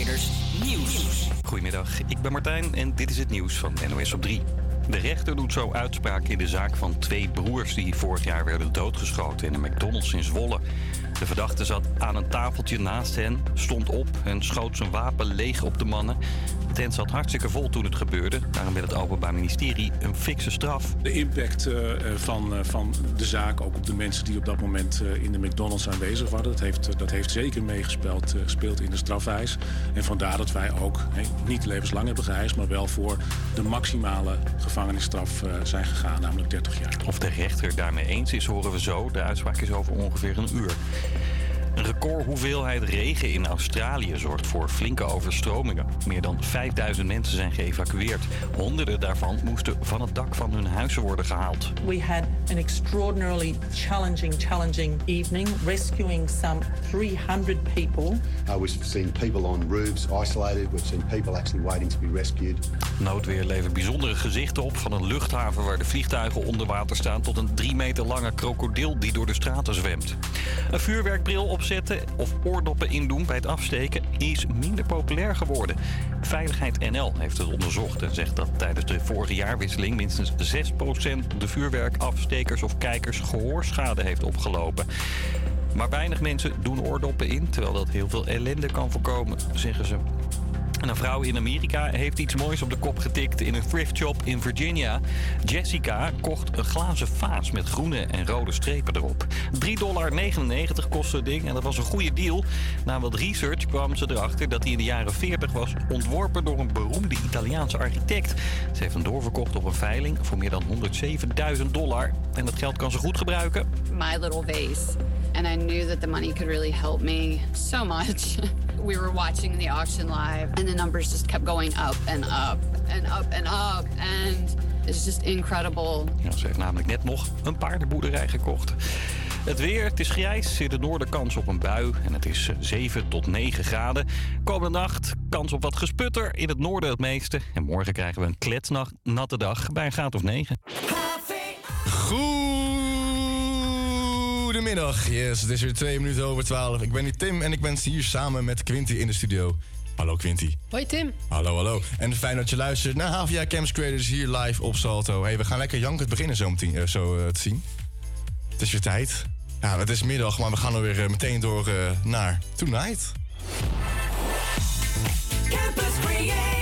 Nieuws. Goedemiddag, ik ben Martijn en dit is het nieuws van NOS op 3. De rechter doet zo uitspraak in de zaak van twee broers die vorig jaar werden doodgeschoten in een McDonald's in Zwolle. De verdachte zat aan een tafeltje naast hen, stond op en schoot zijn wapen leeg op de mannen. De tent zat hartstikke vol toen het gebeurde. Daarom wil het Openbaar Ministerie een fikse straf. De impact uh, van, uh, van de zaak, ook op de mensen die op dat moment uh, in de McDonald's aanwezig waren, dat heeft, dat heeft zeker meegespeeld gespeeld in de strafeis. En vandaar dat wij ook hey, niet levenslang hebben geheist, maar wel voor de maximale gevangenisstraf zijn gegaan, namelijk 30 jaar. Of de rechter daarmee eens is, horen we zo. De uitspraak is over ongeveer een uur. Een record hoeveelheid regen in Australië zorgt voor flinke overstromingen. Meer dan 5000 mensen zijn geëvacueerd. Honderden daarvan moesten van het dak van hun huizen worden gehaald. We had an extraordinarily challenging, challenging evening, rescuing some 300 people. Uh, we've seen people on roofs isolated. We've seen people actually waiting to be rescued. Noodweer levert bijzondere gezichten op van een luchthaven waar de vliegtuigen onder water staan tot een 3 meter lange krokodil die door de straten zwemt. Een vuurwerkbril of oordoppen indoen bij het afsteken is minder populair geworden. Veiligheid NL heeft het onderzocht en zegt dat tijdens de vorige jaarwisseling minstens 6% de vuurwerkafstekers of kijkers gehoorschade heeft opgelopen. Maar weinig mensen doen oordoppen in, terwijl dat heel veel ellende kan voorkomen, zeggen ze. En een vrouw in Amerika heeft iets moois op de kop getikt in een thrift shop in Virginia. Jessica kocht een glazen vaas met groene en rode strepen erop. 3,99 dollar kostte het ding en dat was een goede deal. Na wat research kwam ze erachter dat hij in de jaren 40 was ontworpen door een beroemde Italiaanse architect. Ze heeft hem doorverkocht op een veiling voor meer dan 107.000 dollar. En dat geld kan ze goed gebruiken. My little vase. And I knew that the money could really help me so much. we were watching the auction live and the numbers just kept going up and up and up and up and it's just incredible. Ja, ze heeft namelijk net nog een paardenboerderij gekocht. Het weer, het is grijs, in de noorden kans op een bui en het is 7 tot 9 graden. Komende nacht kans op wat gesputter, in het noorden het meeste. En morgen krijgen we een kletsnatte dag bij een graad of 9. Goedemiddag, yes, het is weer twee minuten over twaalf. Ik ben hier Tim en ik ben hier samen met Quinty in de studio. Hallo Quinty. Hoi Tim. Hallo, hallo. En fijn dat je luistert naar Havia Camps Creators hier live op Salto. Hey, we gaan lekker jankend beginnen zo, meteen, uh, zo uh, te zien. Het is weer tijd. Ja, het is middag, maar we gaan er weer uh, meteen door naar Tonight. Campus Creators,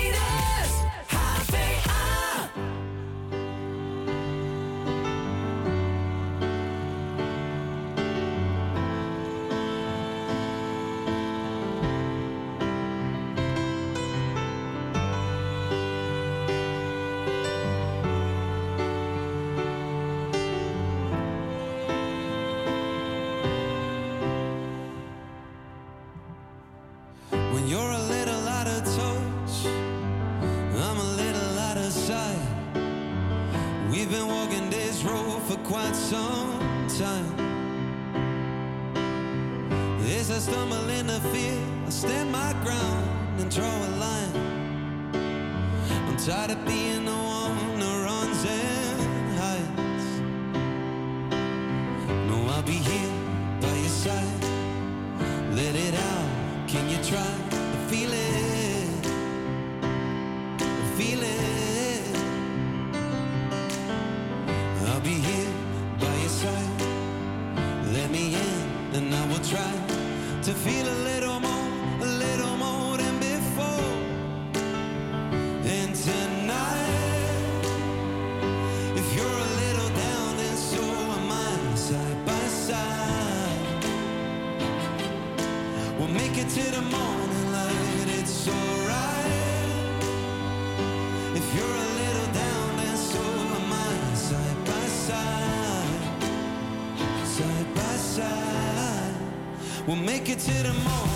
make it to the morning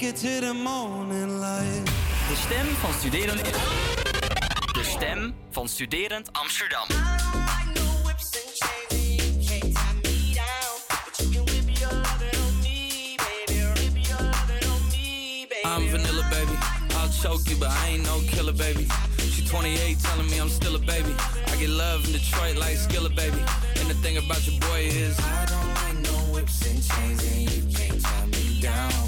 make it to the morning light. De stem van studerend... De stem van studerend Amsterdam. I'm vanilla, baby. I'll choke you, but I ain't no killer, baby. She 28, telling me I'm still a baby. I get love in Detroit like Skilla, baby. And the thing about your boy is, I don't like no whips and chains, and you can't tie me down.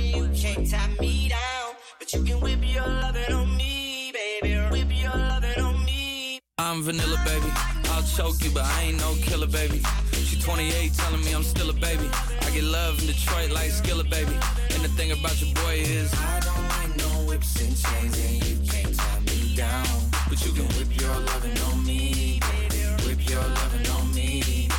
I'm vanilla, baby. I'll choke you, but I ain't no killer, baby. She 28, telling me I'm still a baby. I get love in Detroit like Skilla, baby. And the thing about your boy is, I don't like no whips and chains, and you can't tie me down. But you can whip your lovin' on me. Whip your lovin' on me.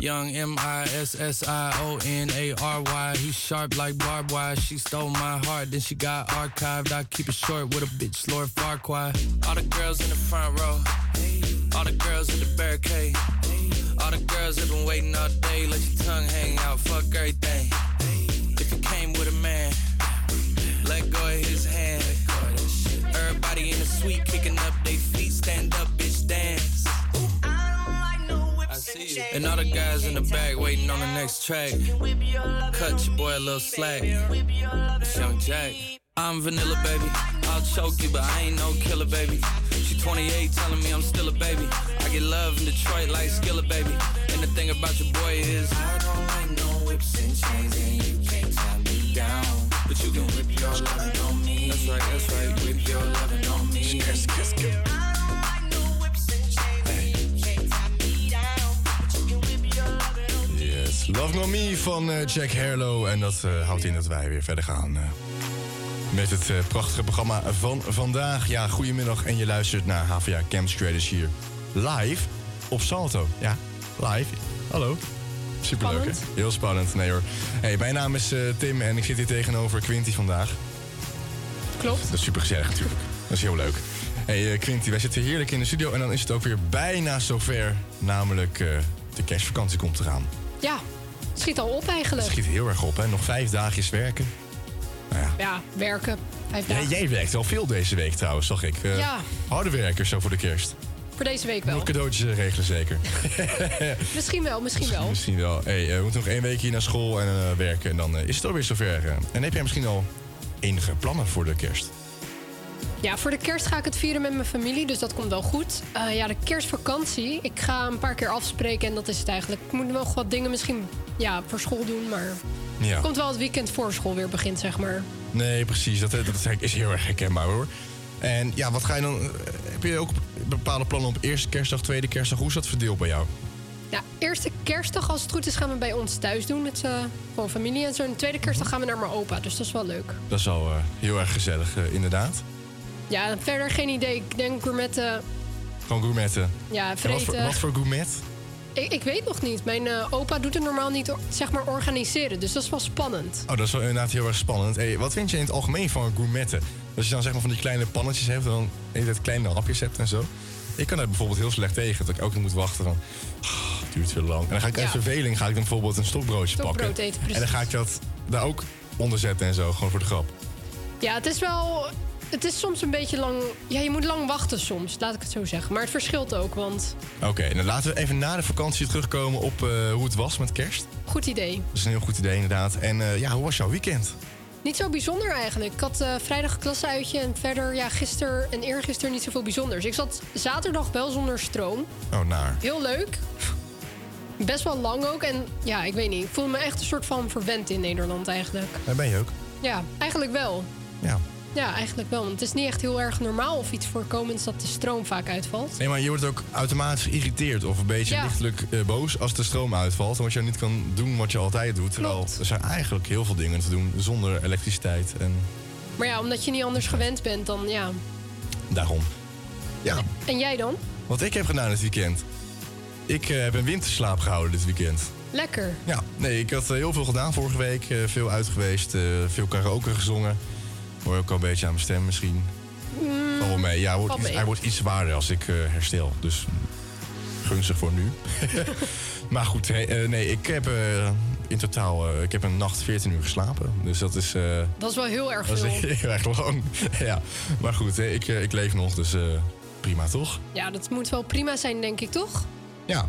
Young M I S S I O N A R Y. He's sharp like barbed wire. She stole my heart, then she got archived. I keep it short with a bitch, Lord Farquhar. All the girls in the front row. All the girls in the barricade. All the girls have been waiting all day. Let your tongue hang out. Fuck everything. If you came with a man, let go of his hand. Everybody in the suite kicking up their feet. Stand up, bitch, dance. I see you. And all the guys in the back waiting on the next track. Cut your boy a little slack. It's Young Jack. I'm vanilla, baby. I'll choke you, but I ain't no killer, baby. She 28, telling me I'm still a baby. I get love in Detroit like Skilla, baby. And the thing about your boy is, I don't like no whips and chains, and you can't tie me down. But you can whip your lovin' on me. That's right, that's right. Whip your lovin' on me. Kiss, kiss. Yes. Love No Me van eh, Jack Harlow. En dat eh, houdt in dat wij weer verder gaan eh, met het eh, prachtige programma van vandaag. Ja, goedemiddag en je luistert naar HVA Camps Creators hier live op Salto. Ja, live. Hallo. Superleuk, hè? Heel spannend. Nee hoor. Hey, mijn naam is eh, Tim en ik zit hier tegenover Quinty vandaag. Klopt. Dat is super gezellig natuurlijk. Dat is heel leuk. Hey eh, Quinty, wij zitten heerlijk in de studio en dan is het ook weer bijna zover. Namelijk de kerstvakantie komt eraan. Ja, het schiet al op Het eigenlijk. schiet heel erg op, hè? Nog vijf dagjes werken. Ja. Ja, werken. Vijf Jij, werkt wel veel deze week trouwens, zag ik. Ja. Harde werkers zo voor de kerst. Voor deze week wel. Nog cadeautjes eh, regelen zeker. Misschien wel, misschien wel. Misschien wel. Hey, eh, we moeten nog één week hier naar school en werken. En dan is het alweer zover. En heb jij misschien al enige plannen voor de kerst? Ja, voor de kerst ga ik het vieren met mijn familie, dus dat komt wel goed. Eh, ja, de kerstvakantie. Ik ga een paar keer afspreken en dat is het eigenlijk. Ik moet nog wat dingen misschien ja, voor school doen, maar... Ja. Komt wel het weekend voor school weer begint, zeg maar. Nee, precies. Dat, dat is, heel erg herkenbaar hoor. En ja, wat ga je dan... eh, Heb je ook bepaalde plannen op eerste kerstdag, tweede kerstdag? Hoe is dat verdeeld bij jou? Ja, eerste kerstdag, als het goed is, gaan we bij ons thuis doen met eh, gewoon familie en zo. En de tweede kerstdag gaan we naar mijn opa, dus dat is wel leuk. Dat is al heel erg gezellig, inderdaad. Ja, verder geen idee. Ik denk gourmetten, Gewoon gourmetten. ja, En wat, voor, vreten. wat voor gourmet? Ik, ik weet nog niet. Mijn eh, opa doet het normaal niet zeg maar organiseren. Dus dat is wel spannend. Oh, dat is wel inderdaad heel erg spannend. Hey, wat vind je in het algemeen van gourmetten? Als je dan zeg maar van die kleine pannetjes hebt... en dan tijd kleine hapjes hebt en zo. Ik kan daar bijvoorbeeld heel slecht tegen. Dat ik ook moet wachten van... "Ah, het duurt veel lang. En dan ga ik uit Ja. verveling ga ik dan bijvoorbeeld een stokbroodje Stokbrood pakken. eten. En dan ga ik dat daar ook onder zetten en zo. Gewoon voor de grap. Ja, het is wel... Het is soms een beetje lang... Ja, je moet lang wachten soms, laat ik het zo zeggen. Maar het verschilt ook, want... Oké, dan laten we even na de vakantie terugkomen op eh, hoe het was met kerst. Goed idee. Dat is een heel goed idee inderdaad. En eh, ja, hoe was jouw weekend? Niet zo bijzonder eigenlijk. Ik had eh, vrijdag een klasseuitje en verder, ja, gisteren en eergisteren niet zoveel bijzonders. Ik zat zaterdag wel zonder stroom. Oh, naar. Heel leuk. Best wel lang ook. En ja, ik weet niet. Ik voel me echt een soort van verwend in Nederland eigenlijk. Daar ben je ook. Ja, eigenlijk wel. Ja. Ja, eigenlijk wel. Want het is niet echt heel erg normaal of iets voorkomends dat de stroom vaak uitvalt. Nee, maar je wordt ook automatisch geïrriteerd of een beetje Ja. lichtelijk eh, boos als de stroom uitvalt. Omdat je niet kan doen wat je altijd doet. Terwijl Klopt. er zijn eigenlijk heel veel dingen te doen zonder elektriciteit. En Maar ja, omdat je niet anders gewend bent, dan ja. Daarom. Ja, En jij dan? wat ik heb gedaan dit weekend. Ik eh, heb een winterslaap gehouden dit weekend. Lekker. Ja, nee, ik had eh, heel veel gedaan vorige week. veel uit geweest, veel karaoke gezongen. Hoor ook al een beetje aan mijn stem misschien. Mm, wel mee. Ja, hij wordt, iets, hij wordt iets zwaarder als ik eh, herstel. Dus gunstig voor nu. maar goed, nee, eh, nee ik heb eh, in totaal ik heb een nacht 14 uur geslapen. Dus dat is, Dat is wel heel erg dat veel. is heel erg lang. ja, maar goed, ik, ik leef nog, dus prima toch? Ja, dat moet wel prima zijn, denk ik, toch? Ja.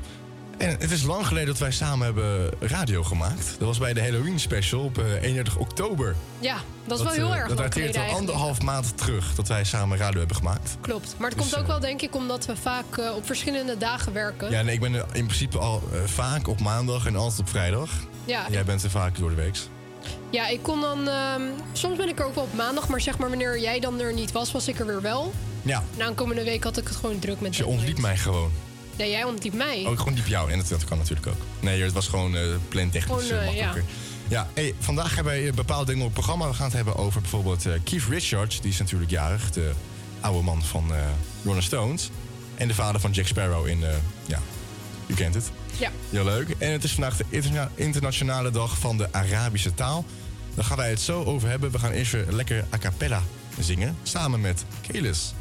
En het is lang geleden dat wij samen hebben radio gemaakt. Dat was bij de Halloween special op eh, 31 oktober. Ja, dat is wel heel eh, erg Dat dateert al anderhalf maand terug dat wij samen radio hebben gemaakt. Klopt. Maar het Dus, komt ook eh, wel, denk ik, omdat we vaak eh, op verschillende dagen werken. Ja, nee, ik ben er in principe al eh, vaak op maandag en altijd op vrijdag. Ja. Jij bent er vaak door de week. Ja, ik kon dan... ehm, soms ben ik er ook wel op maandag, maar zeg maar wanneer jij dan er niet was, was ik er weer wel. Ja, Na een komende week had ik het gewoon druk met dus je ontliep mij gewoon. Nee, jij ontliep mij. Oh, ik gewoon diep jou. En dat, dat kan natuurlijk ook. Nee, het was gewoon eh plantechnisch Gewoon, eh, eh, ja. makkelijker. Ja, hey, vandaag hebben wij eh, bepaalde dingen op het programma. We gaan het hebben over bijvoorbeeld Keith Richards. Die is natuurlijk jarig. De oude man van eh Rolling Stones. En de vader van Jack Sparrow in... ja, u kent het. Ja. Heel leuk. En het is vandaag de interna- internationale dag van de Arabische taal. Daar gaan wij het zo over hebben. We gaan eerst weer lekker a cappella zingen. Samen met Kelis.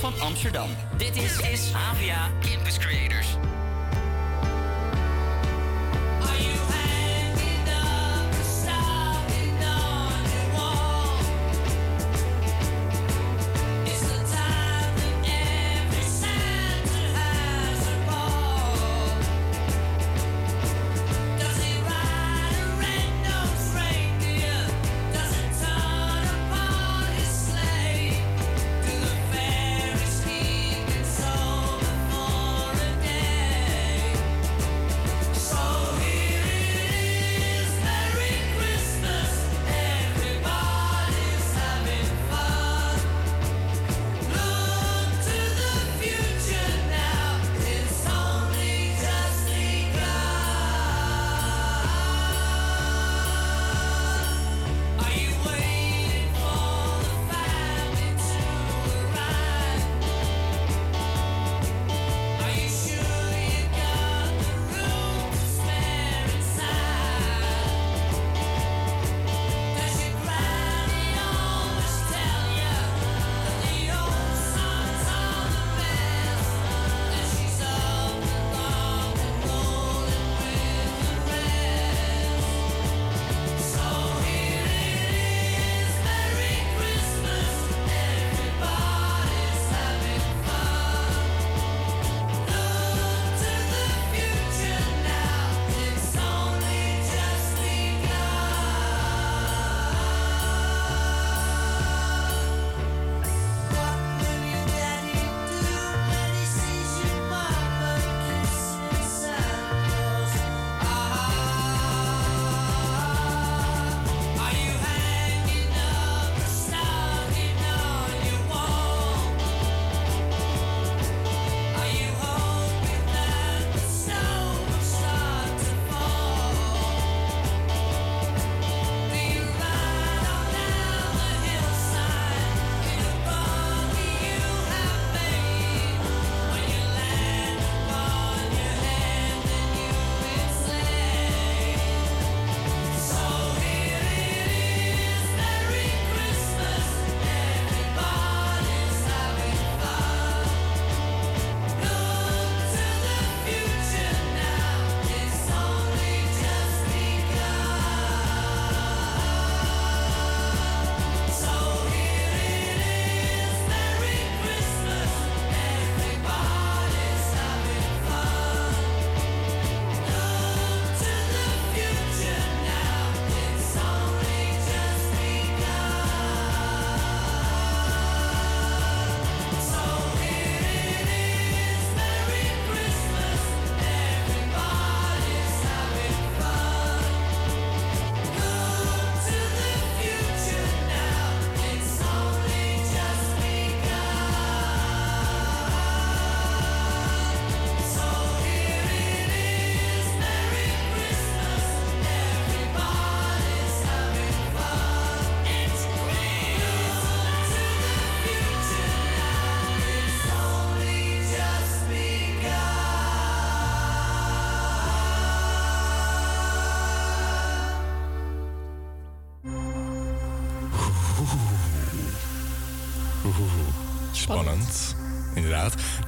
Van Amsterdam. Dit is, is HVA Campus Creators.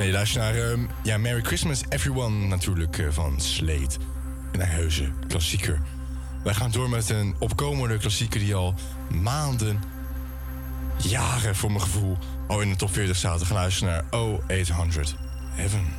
Nee, je luistert naar ehm, ja, Merry Christmas Everyone natuurlijk eh, van Slate. Een heuse klassieker. Wij gaan door met een opkomende klassieker die al maanden, jaren voor mijn gevoel, al in de top 40 staat. We gaan luisteren naar 0800 Heaven. Heaven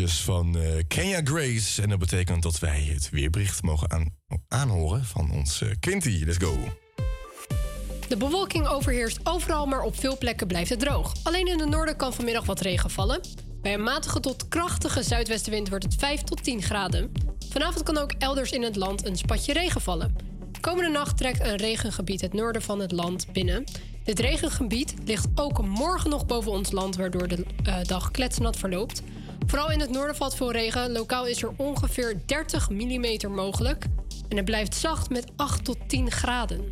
Van eh, Kenya Grace. En dat betekent dat wij het weerbericht mogen aan, aanhoren van ons eh, Quinty. Let's go. De bewolking overheerst overal, maar op veel plekken blijft het droog. Alleen in het noorden kan vanmiddag wat regen vallen. Bij een matige tot krachtige zuidwestenwind wordt het 5 tot 10 graden. Vanavond kan ook elders in het land een spatje regen vallen. Komende nacht trekt een regengebied het noorden van het land binnen. Dit regengebied ligt ook morgen nog boven ons land, waardoor de eh, dag kletsnat verloopt. Vooral in het noorden valt veel regen. Lokaal is er ongeveer 30 mm mogelijk. En het blijft zacht met 8 tot 10 graden.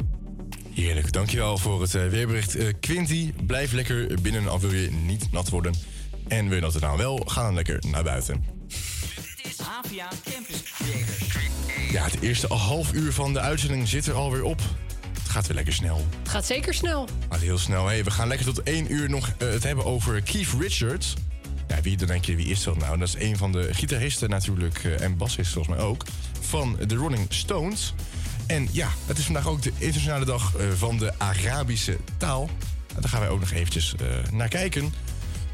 Heerlijk, dankjewel voor het eh, weerbericht. Eh, Quinty, blijf lekker binnen al wil je niet nat worden. En wil je dat nou wel, ga dan lekker naar buiten. Dit is Havia Campus Creators. Ja, het eerste half uur van de uitzending zit er alweer op. Het gaat weer lekker snel. Het gaat zeker snel. Maar heel snel. Hey, we gaan lekker tot één uur nog eh, het hebben over Keith Richards. Ja, wie dan denk je, wie is dat nou? Dat is een van de gitaristen natuurlijk, eh, en bassist volgens mij ook, van de Rolling Stones. En ja, het is vandaag ook de internationale dag eh, van de Arabische taal. Daar gaan wij ook nog eventjes eh, naar kijken.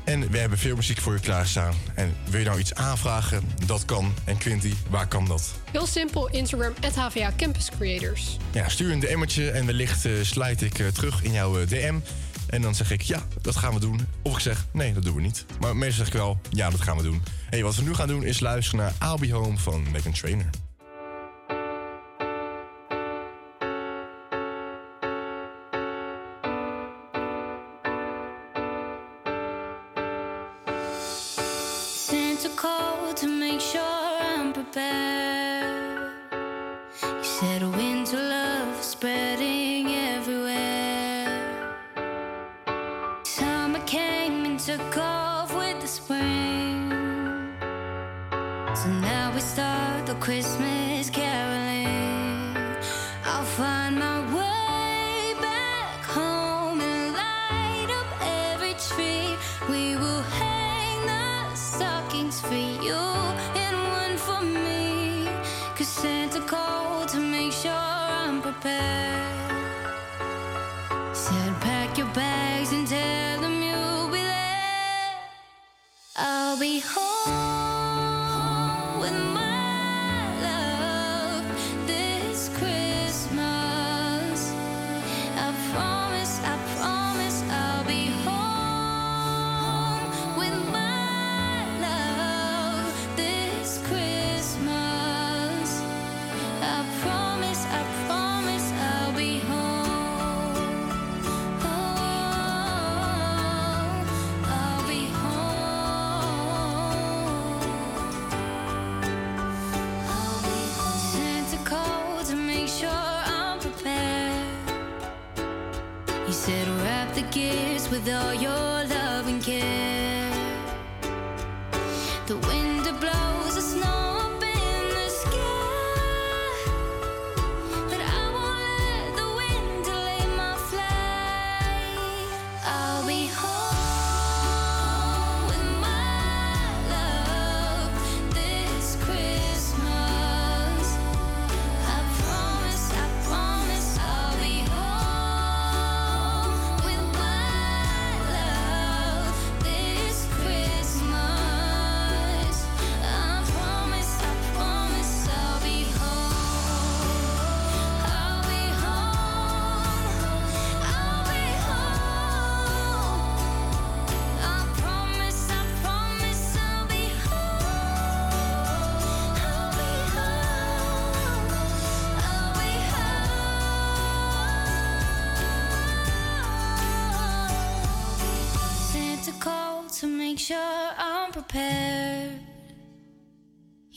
En we hebben veel muziek voor je klaarstaan. En wil je nou iets aanvragen? Dat kan. En Quinty, waar kan dat? Heel simpel, Instagram, HVA Campus Creators. Ja, stuur een DM'tje en wellicht eh slijt ik terug in jouw DM. En dan zeg ik, ja, dat gaan we doen. Of ik zeg, nee, dat doen we niet. Maar meestal zeg ik wel, ja, dat gaan we doen. hey, wat we nu gaan doen is luisteren naar I'll Home van Megan Trainer.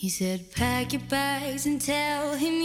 He said, pack your bags and tell him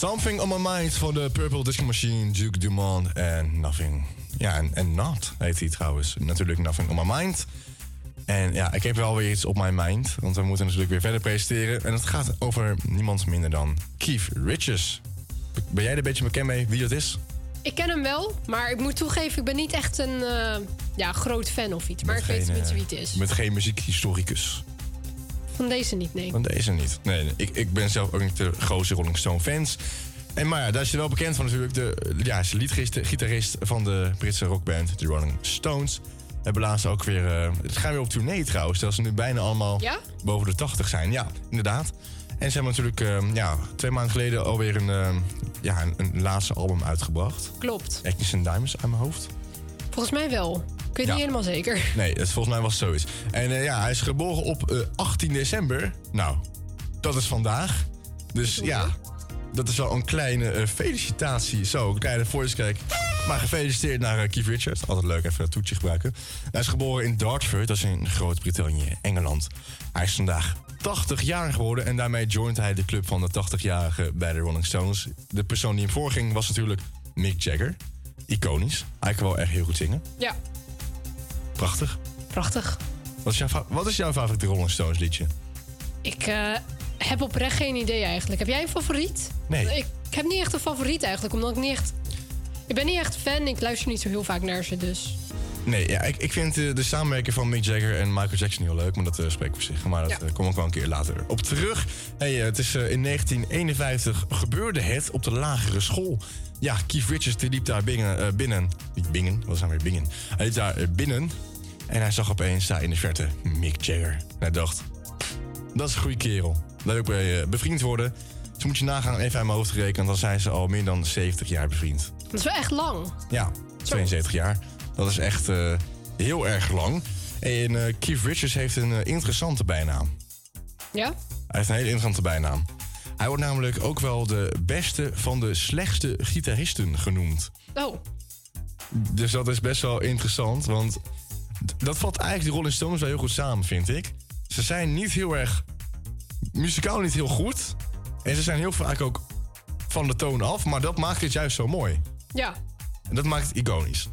Something on my mind van de Purple Disco Machine, Duke Dumont en Nothing. Ja, en, en Not heet hij trouwens. Natuurlijk Nothing on my mind. En ja, ik heb wel weer iets op mijn mind. Want we moeten natuurlijk weer verder presenteren. En het gaat over niemand minder dan Keith Richards. Ben jij er een beetje bekend mee wie dat is? Ik ken hem wel, maar ik moet toegeven, ik ben niet echt een eh, ja, groot fan of iets. Maar ik weet tenminste eh, wie het is. Met geen muziekhistoricus. Van deze niet, nee. Van deze niet. Nee, nee, ik, ik ben zelf ook niet de grootste Rolling Stone fans. En maar ja, daar is je wel bekend van natuurlijk. De, ja, is de liedgitarist van de Britse rockband The Rolling Stones. Hebben laatst ook weer... eh ze gaan weer op tournee trouwens. Terwijl ze nu bijna allemaal Ja? boven de 80 zijn. Ja, inderdaad. En ze hebben natuurlijk eh, ja, twee maanden geleden alweer een, eh, ja, een, een laatste album uitgebracht. Klopt. Agnes and Diamonds uit mijn hoofd. Volgens mij wel. Ik weet Ja. niet helemaal zeker. Nee, dat, volgens mij was het zoiets. En eh, ja, hij is geboren op eh, 18 december. Nou, dat is vandaag. Dus ja, dat is wel een kleine eh, felicitatie. Zo, een kleine crack. Maar gefeliciteerd naar eh, Keith Richards. Altijd leuk even dat toetje gebruiken. Hij is geboren in Dartford, dat is in Groot-Brittannië, Engeland. Hij is vandaag 80 jaar geworden en daarmee joint hij de club van de 80-jarigen bij de Rolling Stones. De persoon die hem voorging was natuurlijk Mick Jagger. Iconisch. Hij kan wel echt heel goed zingen. Ja, Prachtig. prachtig. Wat is jouw, wat is jouw favoriete Rolling Stones liedje? Ik eh, heb oprecht geen idee eigenlijk. Heb jij een favoriet? Nee. Ik, ik heb niet echt een favoriet eigenlijk, omdat ik niet echt... Ik ben niet echt fan, ik luister niet zo heel vaak naar ze, dus... Nee, ja, ik, ik vind eh, de samenwerking van Mick Jagger en Michael Jackson heel leuk, maar dat uh, spreekt voor zich. Maar dat Ja. kom ik wel een keer later op terug. Hey, het is in 1951 gebeurde het op de lagere school. Ja, Keith Richards die liep daar binnen, eh, binnen. Niet bingen, was dan weer bingen. Hij liep daar binnen en hij zag opeens daar in de verte Mick Jagger. En hij dacht, dat is een goede kerel. Daar wil ik mee eh, bevriend worden. Dus moet je nagaan, even uit mijn hoofd gerekend, dan zijn ze al meer dan 70 jaar bevriend. Dat is wel echt lang. Ja, 72 jaar. Dat is echt eh, heel erg lang. En eh, Keith Richards heeft een interessante bijnaam. Ja? Hij heeft een hele interessante bijnaam. Hij wordt namelijk ook wel de beste van de slechtste gitaristen genoemd. Oh, Dus dat is best wel interessant, want dat valt eigenlijk de Rolling Stones wel heel goed samen, vind ik. Ze zijn niet heel erg muzikaal niet heel goed. En ze zijn heel vaak ook van de toon af, maar dat maakt het juist zo mooi. ja. En dat maakt het iconisch.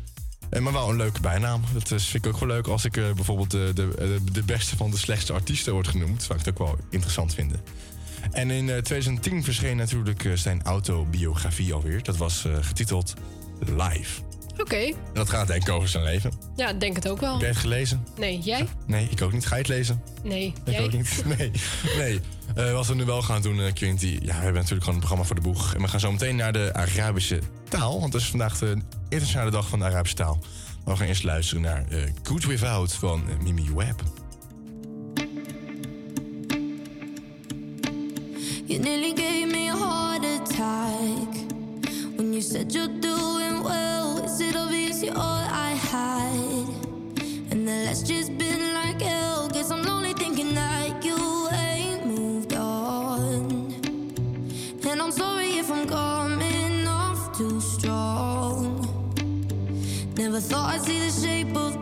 En maar wel een leuke bijnaam. Dat is, vind ik ook wel leuk als ik eh, bijvoorbeeld de, de, de, beste van de slechtste artiesten wordt genoemd. Zou ik het ook wel interessant vinden. En in eh, 2010 verscheen natuurlijk eh, zijn autobiografie alweer. Dat was eh, getiteld Live. Oké. En dat gaat denk ik over zijn leven. Ja, ik denk het ook wel. Heb jij het gelezen? Nee, jij? Nee, ik ook niet. Ga je het lezen? Nee, Ik jij? ook niet. Nee. nee. Eh, wat we nu wel gaan doen, eh, Quinty. Ja, we hebben natuurlijk gewoon een programma voor de boeg. En we gaan zo meteen naar de Arabische taal. Want het is vandaag de internationale dag van de Arabische taal. Maar we gaan eerst luisteren naar eh, Good Without van Mimi Webb. You nearly gave me a heart attack when you said well. Is obvious you're all I had? And the last just been like hell. Guess I'm lonely thinking that you ain't moved on. And I'm sorry if I'm coming off too strong. Never thought I'd see the shape of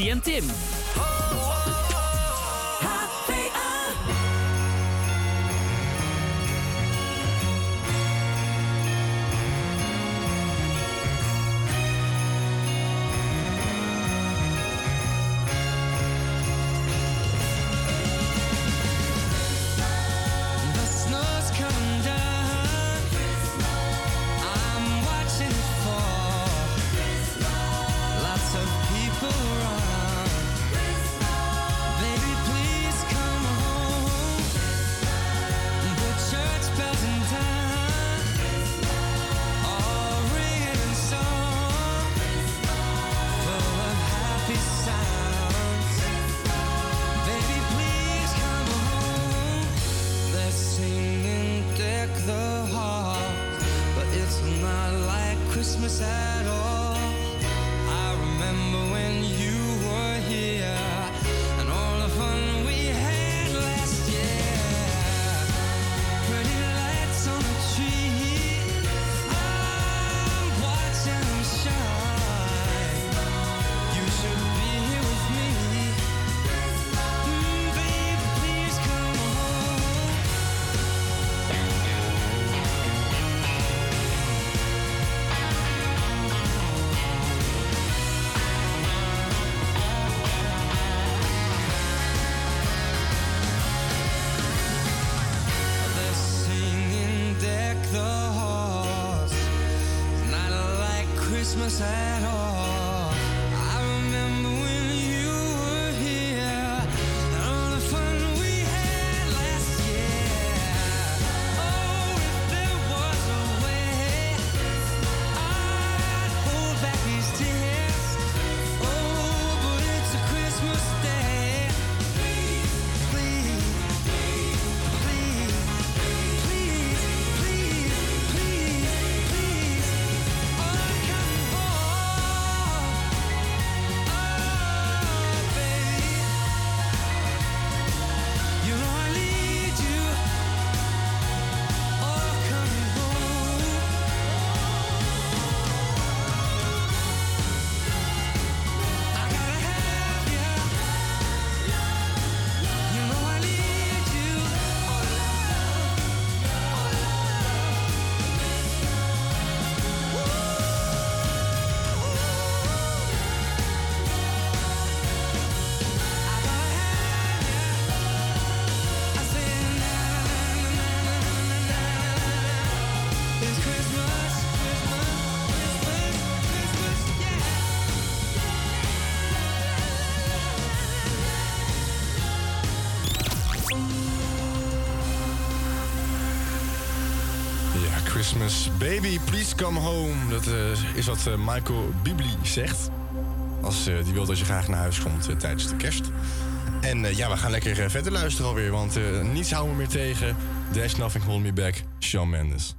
TNT. Baby, please come home. Dat eh, is wat eh, Michael Bibli zegt. Als hij die wil dat je graag naar huis komt tijdens de kerst. En ja, we gaan lekker verder luisteren alweer. Want niets houden we meer tegen. There's nothing holding me back. Shawn Mendes.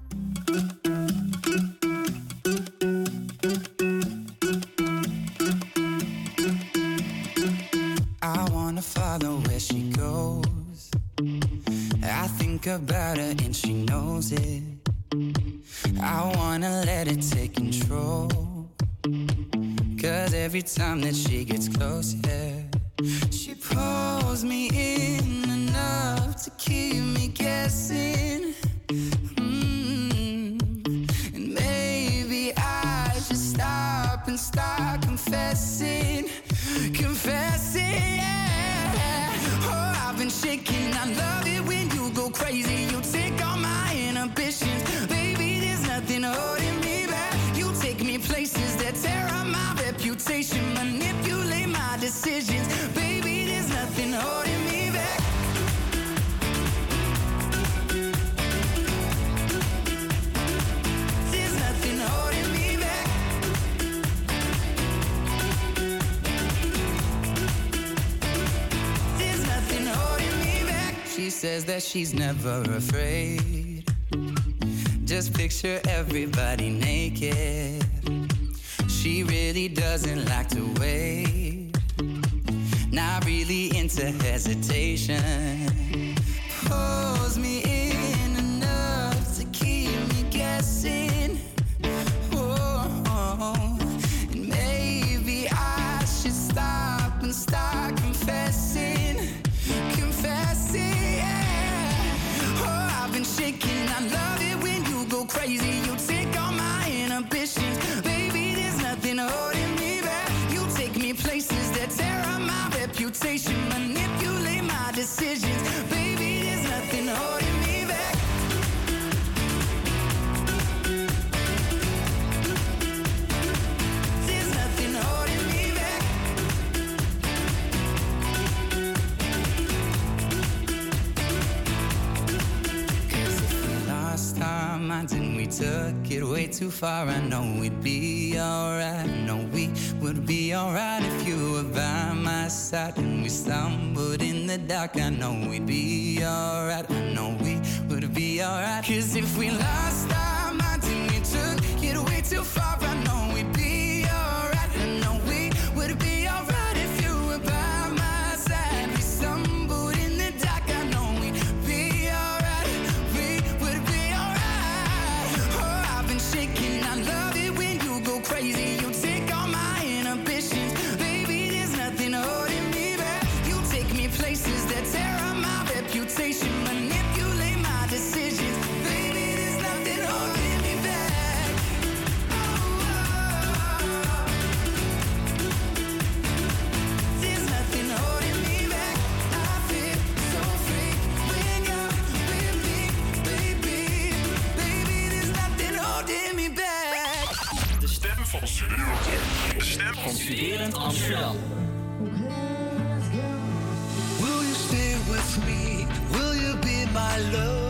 Van Studerend Amsterdam. Will you stay with me? Will you be my love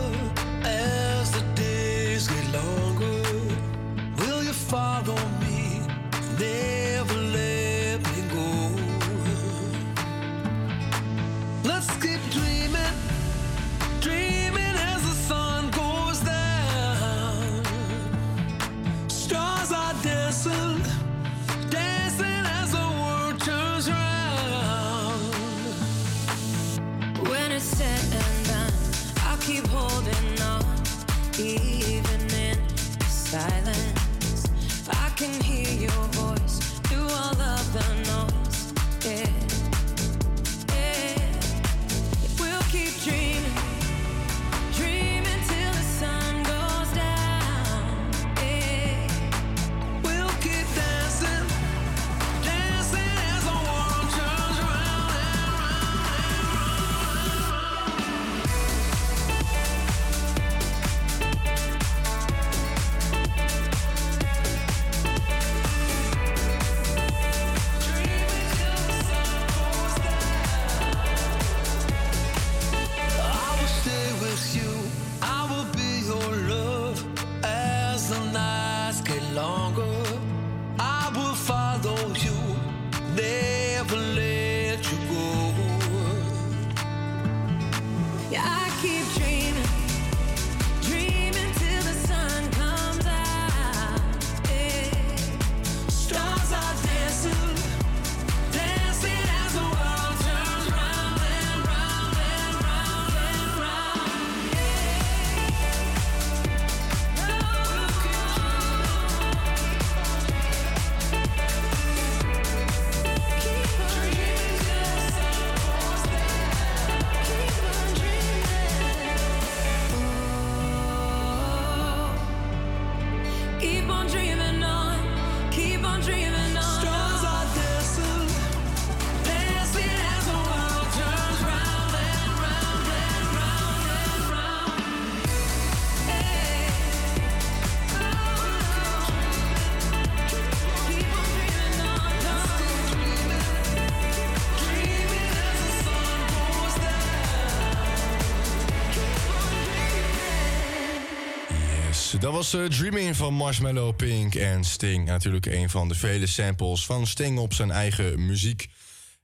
was eh, Dreaming van Marshmallow, Pink en Sting. Natuurlijk een van de vele samples van Sting op zijn eigen muziek.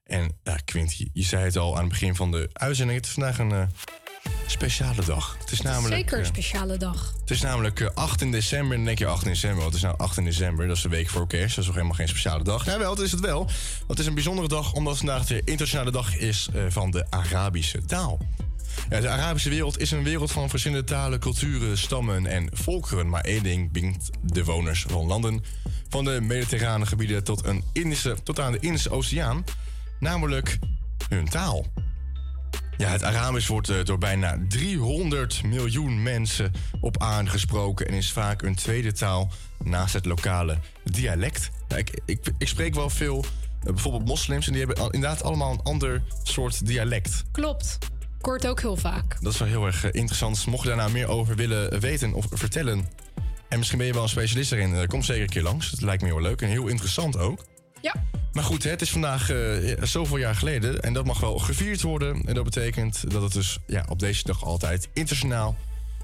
En ja, Quint, je zei het al aan het begin van de uitzending. Het is vandaag een speciale dag. Het is namelijk, Zeker een eh, speciale dag. het is namelijk eh, 18 december. En dan denk je 18 december. Wat is nou 18 december? Dat is de week voor kerst. Dat is nog helemaal geen speciale dag. Ja, wel, dat is het wel. Want het is een bijzondere dag omdat vandaag de internationale dag is eh, van de Arabische taal. Ja, de Arabische wereld is een wereld van verschillende talen, culturen, stammen en volkeren. Maar één ding bindt de woners van landen van de mediterrane gebieden tot, een Indische, tot aan de Indische Oceaan, namelijk hun taal. Ja, het Arabisch wordt eh, door bijna 300 miljoen mensen op aarde gesproken en is vaak een tweede taal naast het lokale dialect. Ik, ik, ik spreek wel veel, eh, bijvoorbeeld moslims, en die hebben inderdaad allemaal een ander soort dialect. Klopt. Het ook heel vaak. Dat is wel heel erg eh, interessant. Mocht je daar nou meer over willen weten of vertellen, en misschien ben je wel een specialist erin, eh, kom zeker een keer langs. Dat lijkt me heel leuk en heel interessant ook. Ja. Maar goed, het is vandaag eh, ja, zoveel jaar geleden en dat mag wel gevierd worden. En dat betekent dat het dus ja, op deze dag altijd internationaal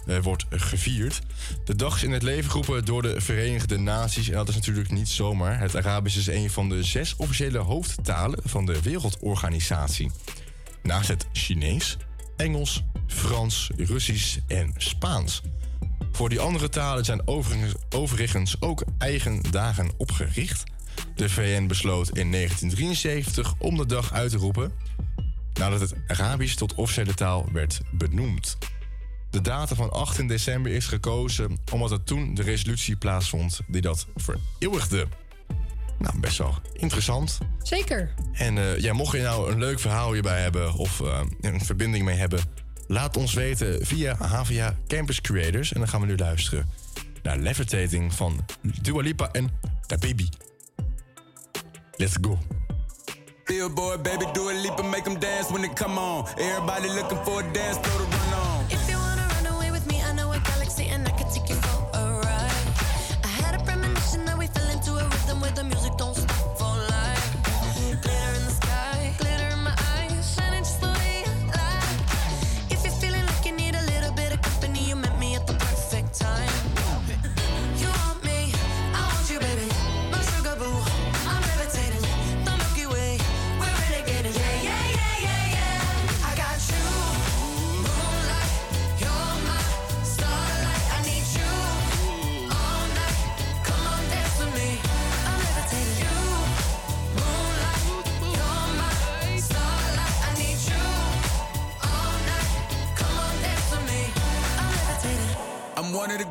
eh, wordt gevierd. De dag is in het leven geroepen door de Verenigde Naties. En dat is natuurlijk niet zomaar. Het Arabisch is een van de zes officiële hoofdtalen van de Wereldorganisatie. Naast het Chinees, Engels, Frans, Russisch en Spaans. Voor die andere talen zijn overigens, ook eigen dagen opgericht. De VN besloot in 1973 om de dag uit te roepen nadat het Arabisch tot officiële taal werd benoemd. De datum van 18 december is gekozen omdat er toen de resolutie plaatsvond die dat vereeuwigde. Nou, best wel interessant. Zeker. En eh, ja, mocht je nou een leuk verhaal hierbij hebben of eh, een verbinding mee hebben, laat ons weten via HVA Campus Creators. En dan gaan we nu luisteren naar Levitating van Dua Lipa en Da Baby. Let's go. Billboard, baby, do a leap and make them dance when it come on. Everybody looking for a dance, throw the run on. The music don't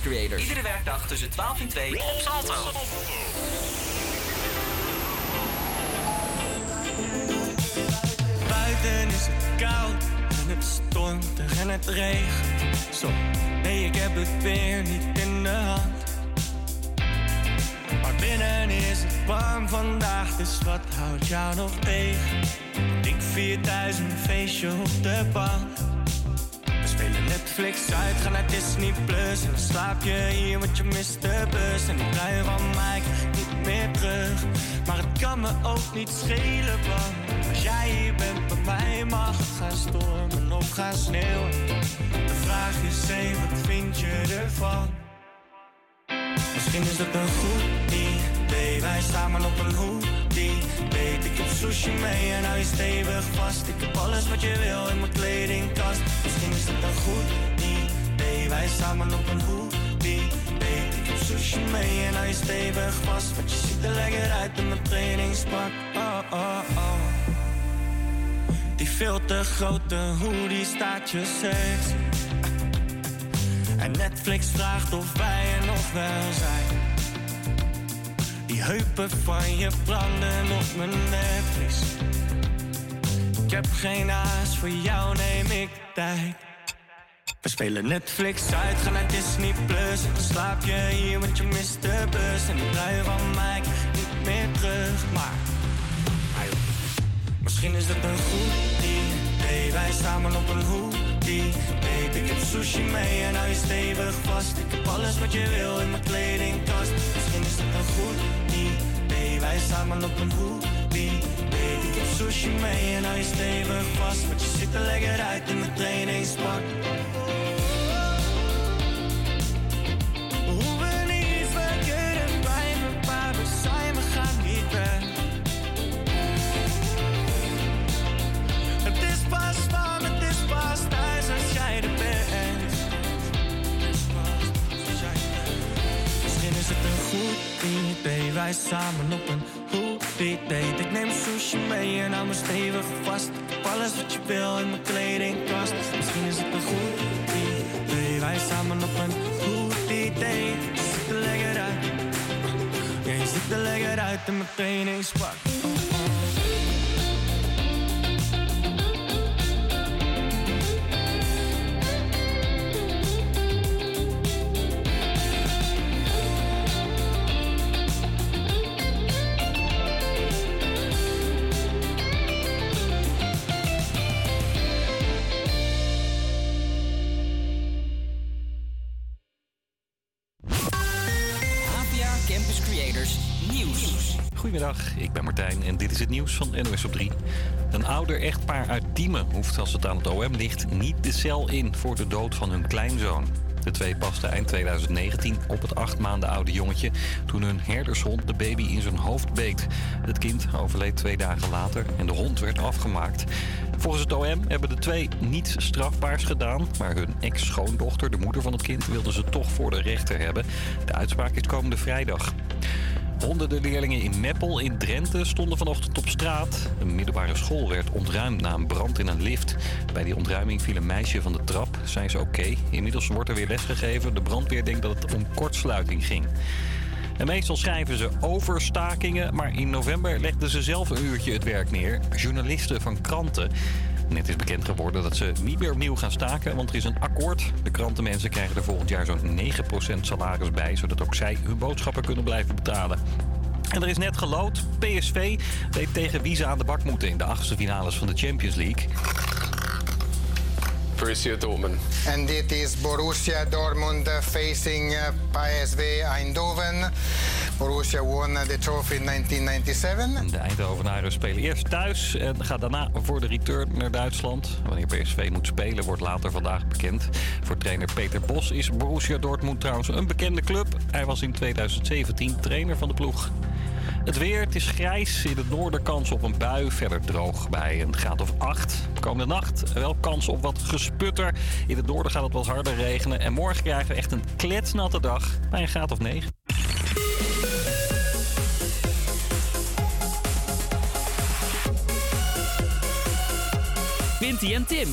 AVIA Campus Creators. Iedere werkdag tussen 12 en 2 op Salto. Buiten is het koud en het stormt en het regent. Zo, nee, ik heb het weer niet in de hand. Maar binnen is het warm vandaag, dus wat houdt jou nog tegen? Ik vier thuis een feestje op de bank. Netflix uit, gaan naar Disney Plus. En dan slaap je hier, want je mist de bus. En die trui van mij niet meer terug. Maar het kan me ook niet schelen, want als jij hier bent bij mij, mag het gaan stormen of gaan sneeuwen. De vraag is, hé, wat vind je van. Misschien is het een goed idee. Wij samen op een hoodie. Weet ik heb sushi mee en hou je stevig vast. Ik heb alles wat je wil in mijn kledingkast. Misschien is het een goed. Wij samen op een hoodie. Weet ik heb sushi mee en hou je stevig vast. Want je ziet er lekker uit in mijn trainingspak. Oh, oh, oh. Die veel te grote hoodie staat je sexy. En Netflix vraagt of wij er nog wel zijn. Die heupen van je branden op mijn Netflix. Ik heb geen haast, voor jou neem ik tijd. We spelen Netflix uit, gaan Disney Plus. En slaap je hier, want je mist de bus. En die trui van mij niet meer terug. Maar, joh, misschien is het een goed idee. Wij samen op een hoodie. Babe, ik heb sushi mee en hou je stevig vast. Ik heb alles wat je wil in mijn kledingkast. Misschien is het een goed idee. Wij samen op een hoodie. Babe, ik heb sushi mee en hou je stevig vast. Want je ziet er lekker uit in mijn trainingspak. Idee, wij samen op een goed date. Ik neem sushi mee en hou me stevig vast. Heb alles wat je wil in mijn kledingkast. Misschien is het een goed idee, wij samen op een goed idee. Je ziet er lekker uit. Ja, je ziet er lekker uit in mijn trainingspak. Nieuws. Goedemiddag, ik ben Martijn en dit is het nieuws van NOS op 3. Een ouder echtpaar uit Diemen hoeft als het aan het OM ligt niet de cel in voor de dood van hun kleinzoon. De twee pasten eind 2019 op het acht maanden oude jongetje toen hun herdershond de baby in zijn hoofd beet. Het kind overleed twee dagen later en de hond werd afgemaakt. Volgens het OM hebben de twee niets strafbaars gedaan, maar hun ex-schoondochter, de moeder van het kind, wilden ze toch voor de rechter hebben. De uitspraak is komende vrijdag. Honderden leerlingen in Meppel in Drenthe stonden vanochtend op straat. Een middelbare school werd ontruimd na een brand in een lift. Bij die ontruiming viel een meisje van de trap. Zijn ze oké? Inmiddels wordt er weer lesgegeven. De brandweer denkt dat het om kortsluiting ging. Meestal schrijven ze over stakingen, maar in november legden ze zelf een uurtje het werk neer. Journalisten van kranten. Net is bekend geworden dat ze niet meer opnieuw gaan staken, want er is een akkoord. De krantenmensen krijgen er volgend jaar zo'n 9% salaris bij, zodat ook zij hun boodschappen kunnen blijven betalen. En er is net gelood. PSV weet tegen wie ze aan de bak moeten in de achtste finales van de Champions League. Borussia Dortmund. And it is Borussia Dortmund facing uh, PSV Eindhoven. Borussia won the trophy in 1997. De Eindhovenaren spelen eerst thuis en gaan daarna voor de return naar Duitsland. Wanneer PSV moet spelen wordt later vandaag bekend. Voor trainer Peter Bos is Borussia Dortmund trouwens een bekende club. Hij was in 2017 trainer van de ploeg. Het weer, het is grijs. In het noorden kans op een bui. Verder droog bij een graad of 8. Komende nacht wel kans op wat gesputter. In het noorden gaat het wat harder regenen. En morgen krijgen we echt een kletsnatte dag bij een graad of 9. Winty en Tim.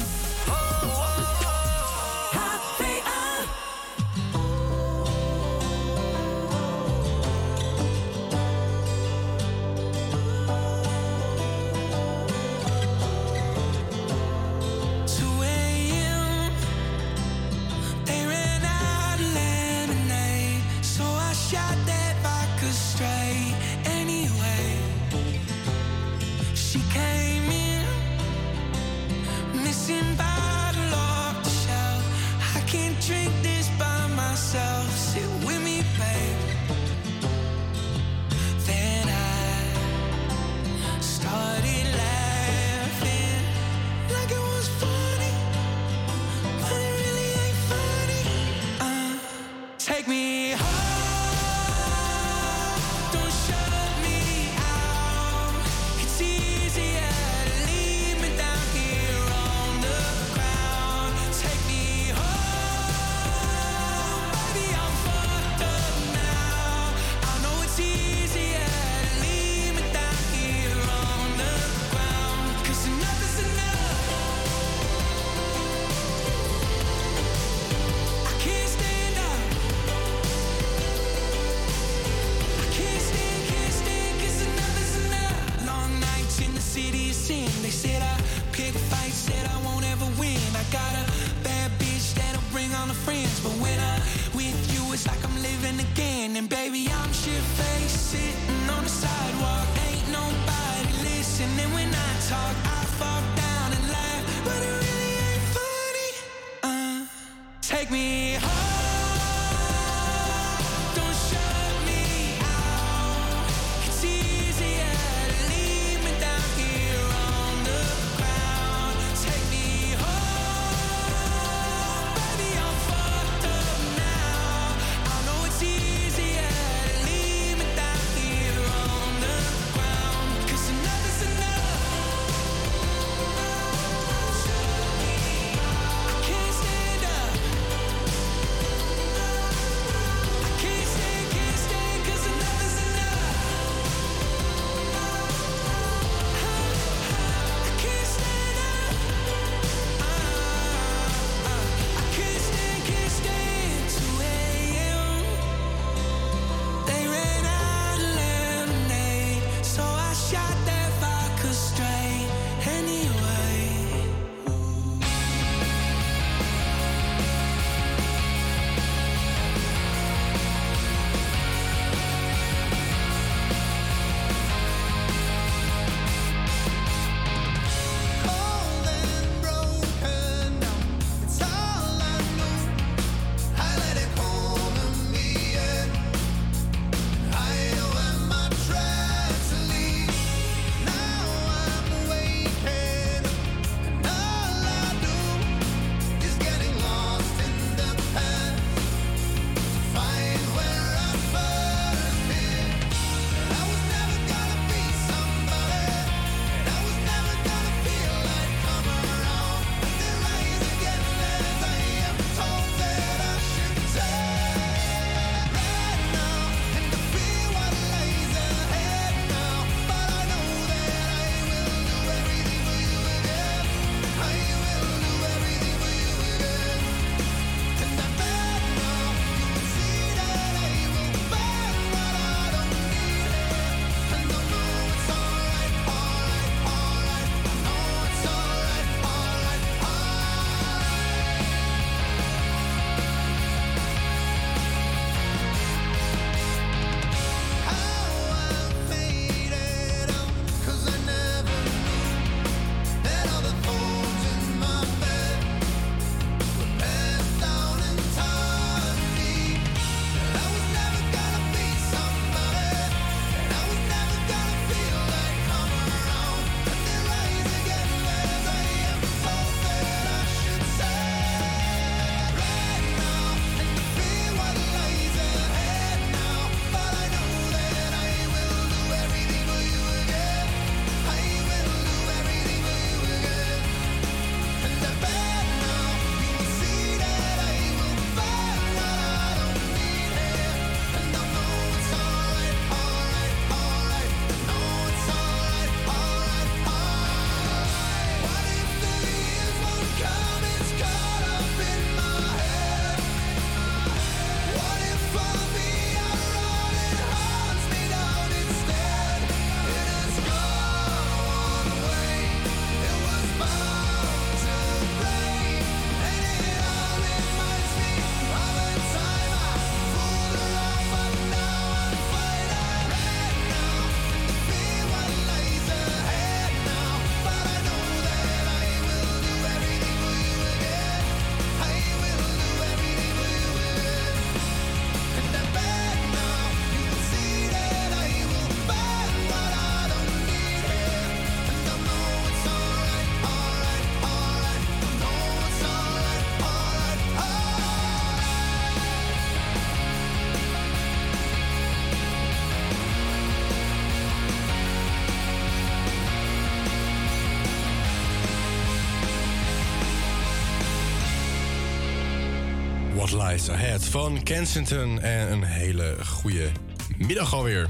Lies van Kensington. En een hele goede middag alweer.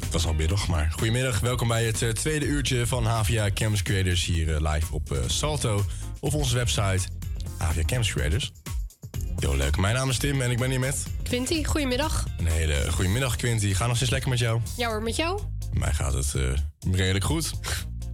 Het was al middag, maar goedemiddag. Welkom bij het eh, tweede uurtje van Havia Campus Creators hier eh, live op eh, Salto. Of onze website Havia Campus Creators. Heel leuk. Mijn naam is Tim en ik ben hier met... Quinty, goedemiddag. Een hele goedemiddag, Quinty. Gaat nog steeds lekker met jou? Ja hoor, met jou? Mij gaat het redelijk goed.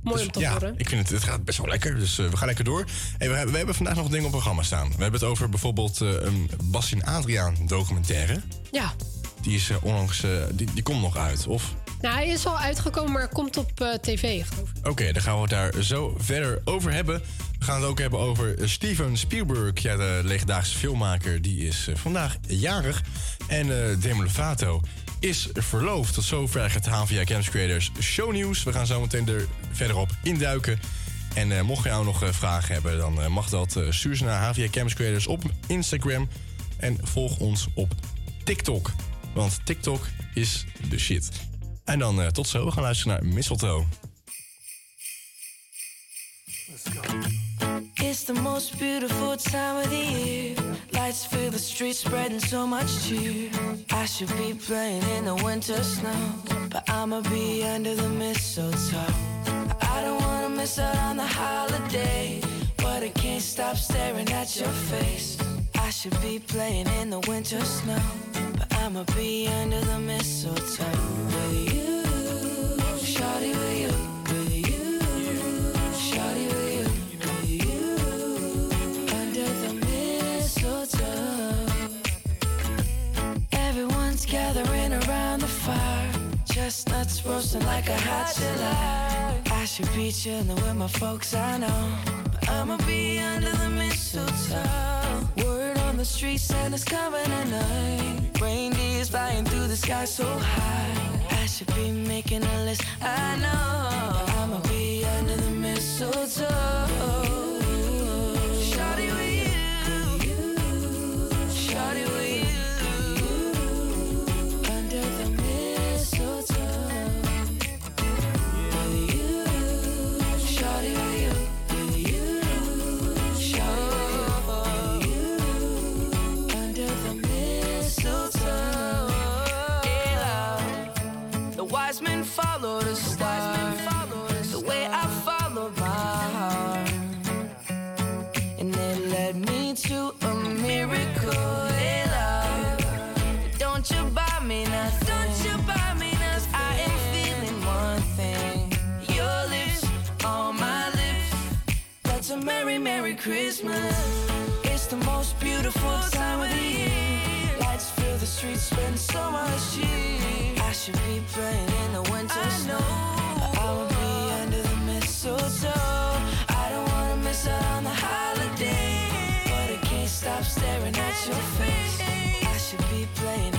Mooi dus om te ja, horen. Ik vind het, het gaat best wel lekker, dus eh, we gaan lekker door. We, we, hebben vandaag nog dingen op programma staan. We hebben het over bijvoorbeeld uh, een Bassin Adriaan documentaire. Ja. Die is eh, onlangs, die, die komt nog uit, of? Nou, hij is al uitgekomen, maar komt op uh, tv, geloof ik. Oké, dan gaan we het daar zo verder over hebben. We gaan het ook hebben over Steven Spielberg. Ja, de legendarische filmmaker, die is vandaag jarig. En uh, Demi Lovato, is verloofd. Tot zover het HVA Campus Creators shownieuws. We gaan zo meteen er verder op induiken. En eh, mocht je nou nog eh, vragen hebben, dan eh, mag dat. Stuur ze naar HVA Campus Creators op Instagram. En volg ons op TikTok. Want TikTok is de shit. En dan tot zo. We gaan luisteren naar Mistletoe. It's the most beautiful time of the year. Lights fill the streets, spreading so much cheer. I should be playing in the winter snow, but I'ma be under the mistletoe. I don't wanna miss out on the holiday, but I can't stop staring at your face. I should be playing in the winter snow, but I'ma be under the mistletoe with you. Shawty with you, Everyone's gathering around the fire. Chestnuts roasting like a hot July. I should be chilling with my folks, I know. But I'ma be under the mistletoe. Word on the street, Santa's coming tonight. Reindeer's flying through the sky so high. I should be making a list, I know. But I'ma be under the mistletoe. Shawty with you. Shawty with you. Christmas. It's the most beautiful time of the year. Lights fill the streets, spend so much cheer. I should be playing in the winter snow. But I will be under the mistletoe. I don't wanna miss out on the holiday. But I can't stop staring at your face. I should be playing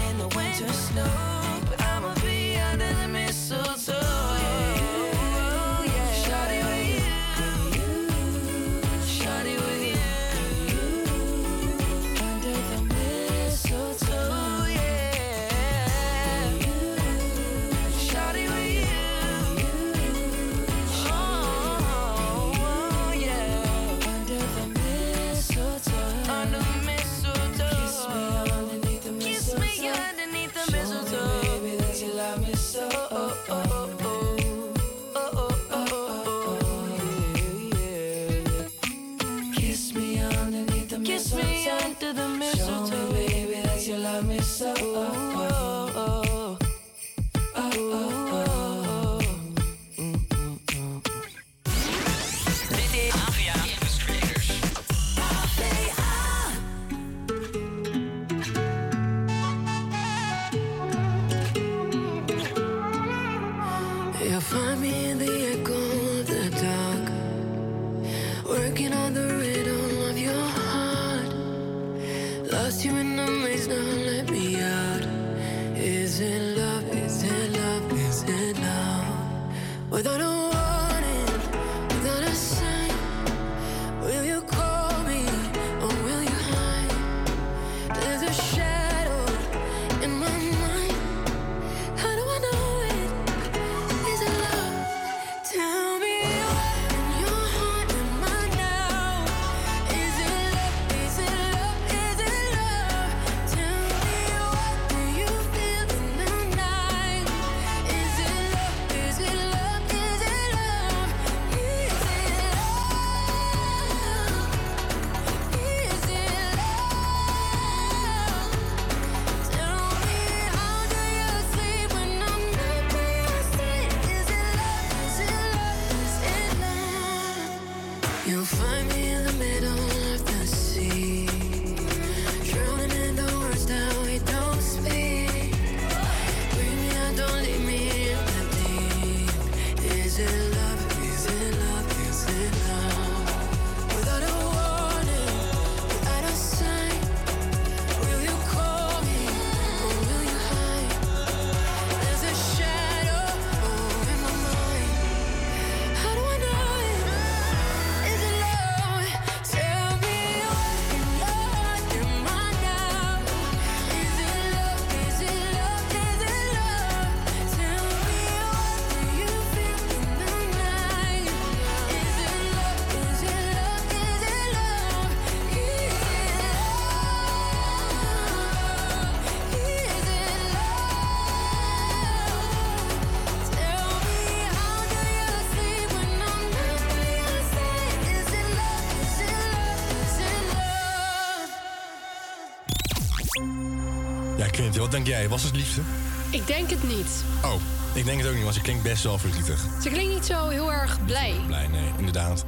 Wat denk jij? Was het liefste? Ik denk het niet. Oh, ik denk het ook niet, want ze klinkt best wel verdrietig. Ze klinkt niet zo heel erg blij. Blij, nee, inderdaad.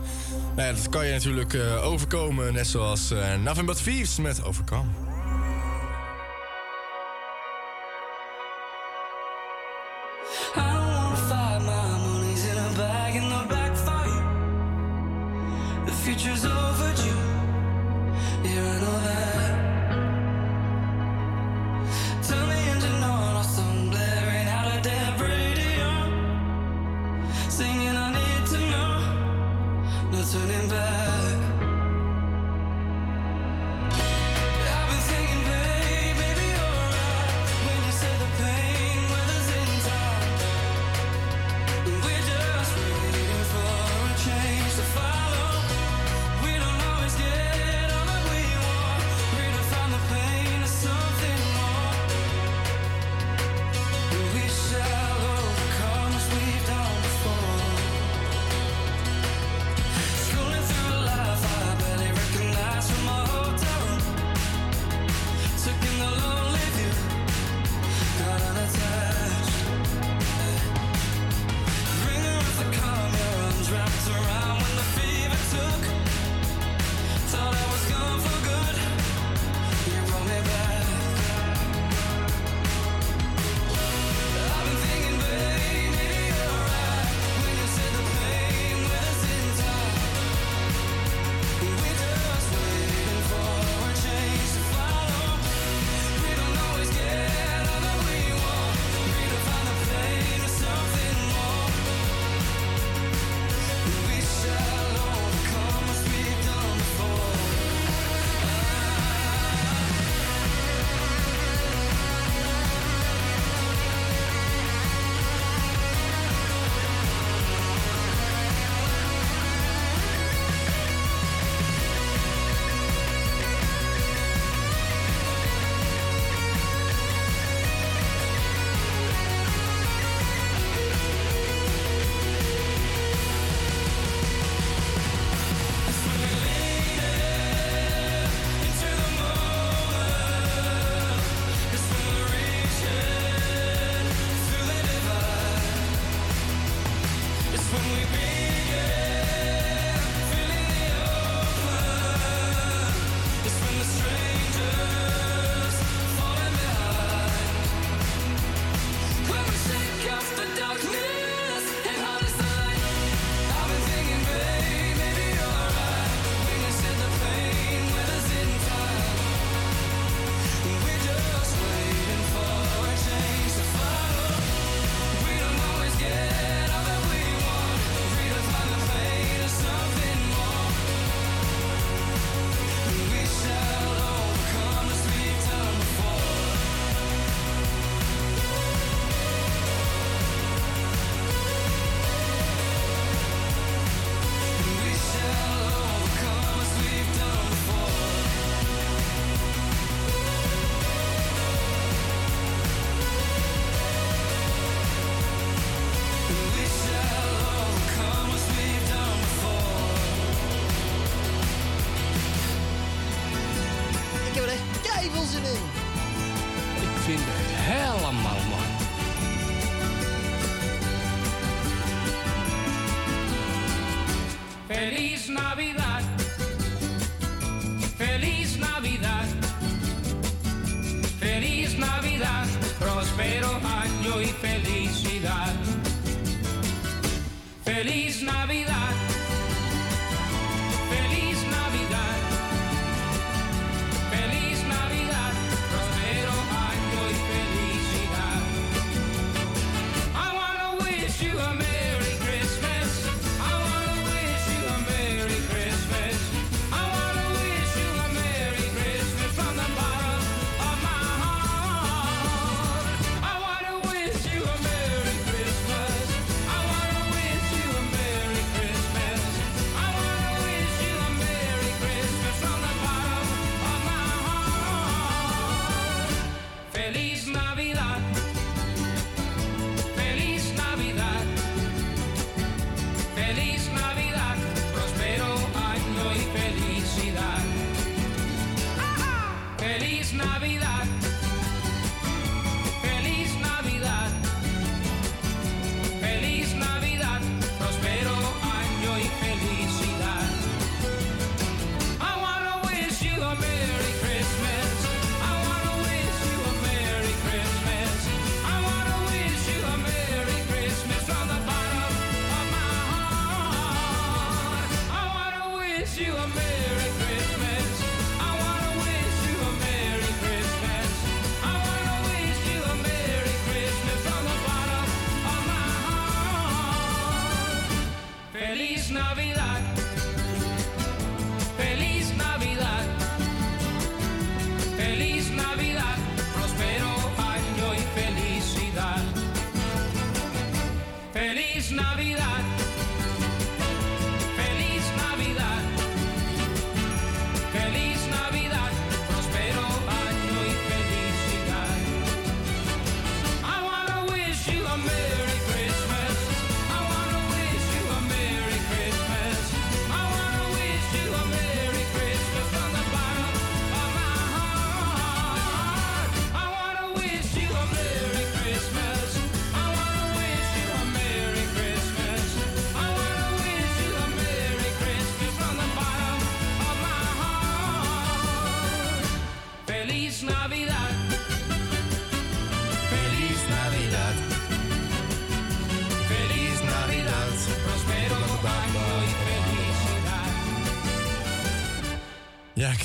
Nou ja, dat kan je natuurlijk eh, overkomen, net zoals eh, uh, Nothing But Thieves met Overcome.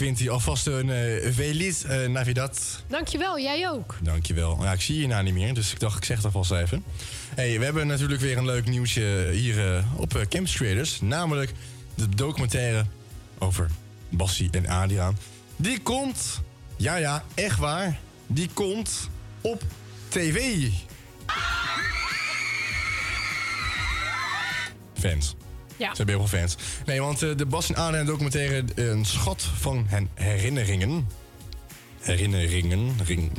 Quinty, alvast een eh Feliz eh, Navidad. Dankjewel, jij ook. Dankjewel. Ja, ik zie je nou niet meer, dus ik dacht ik zeg het alvast even. Hey, we hebben natuurlijk weer een leuk nieuwsje hier eh, op uh, Campus Creators. Namelijk de documentaire over Bassie en Adriaan. Die komt, ja ja, echt waar, die komt op tv. Fans. Ja. Ze hebben heel veel fans. Nee, want eh, de Bas en Adriaan documentaire eh, Een Schat van hen herinneringen... Herinneringen, ring,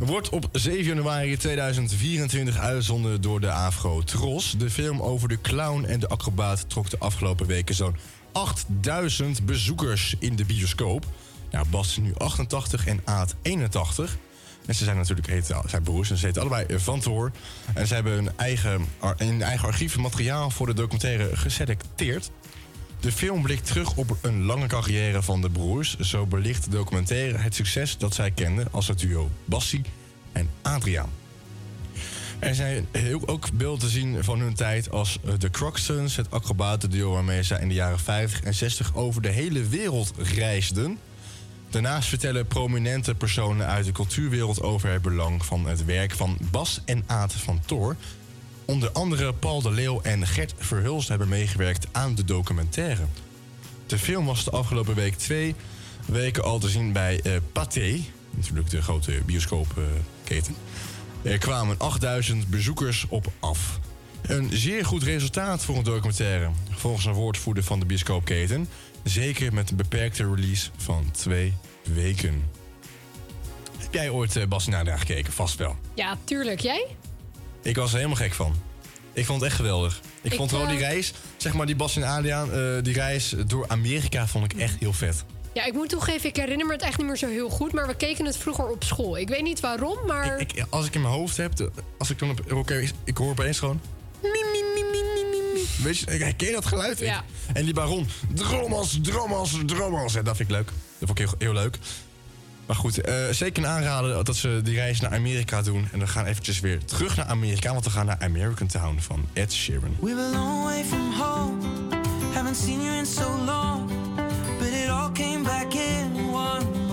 wordt op 7 januari 2024 uitgezonden door de Afro Tros. De film over de clown en de acrobaat trok de afgelopen weken zo'n 8000 bezoekers in de bioscoop. Nou, Bas is nu 88 en Aad 81. En ze zijn natuurlijk zijn broers en ze heten allebei Van Toor. En ze hebben hun eigen, een eigen archief materiaal voor de documentaire geselecteerd. De film blikt terug op een lange carrière van de broers. Zo belicht de documentaire het succes dat zij kenden als het duo Bassie en Adriaan. Er zijn ook beelden te zien van hun tijd als eh, de Crocsons, het acrobatenduo waarmee zij in de jaren 50 en 60 over de hele wereld reisden. Daarnaast vertellen prominente personen uit de cultuurwereld over het belang van het werk van Bas en Aad van Toor. Onder andere Paul de Leeuw en Gert Verhulst hebben meegewerkt aan de documentaire. De film was de afgelopen week twee weken al te zien bij eh Pathé, natuurlijk de grote bioscoopketen. er kwamen 8000 bezoekers op af. Een zeer goed resultaat voor een documentaire, volgens een woordvoerder van de bioscoopketen. Zeker met een beperkte release van twee weken. Heb jij ooit eh, Bas en Adriaan gekeken? Vast wel. Ja, tuurlijk. Jij? Ik was er helemaal gek van. Ik vond het echt geweldig. Ik, Ik, vond gewoon die eh, reis, zeg maar die Bas en Adriaan, eh, die reis door Amerika vond ik echt heel vet. Ja, ik moet toegeven, ik herinner me het echt niet meer zo heel goed. Maar we keken het vroeger op school. Ik weet niet waarom, maar... Ik, als ik in mijn hoofd heb, als ik dan op, oké, ik hoor opeens gewoon... Weet je, ik herken dat geluid. Ja. En die baron, drommels, drommels, drommels. En dat vind ik leuk. Dat vond ik heel, heel leuk. Maar goed, eh, zeker een aanraden dat ze die reis naar Amerika doen. En dan gaan eventjes weer terug naar Amerika, want we gaan naar American Town van Ed Sheeran. We're a long way from home. Haven't seen you in so long. But it all came back in one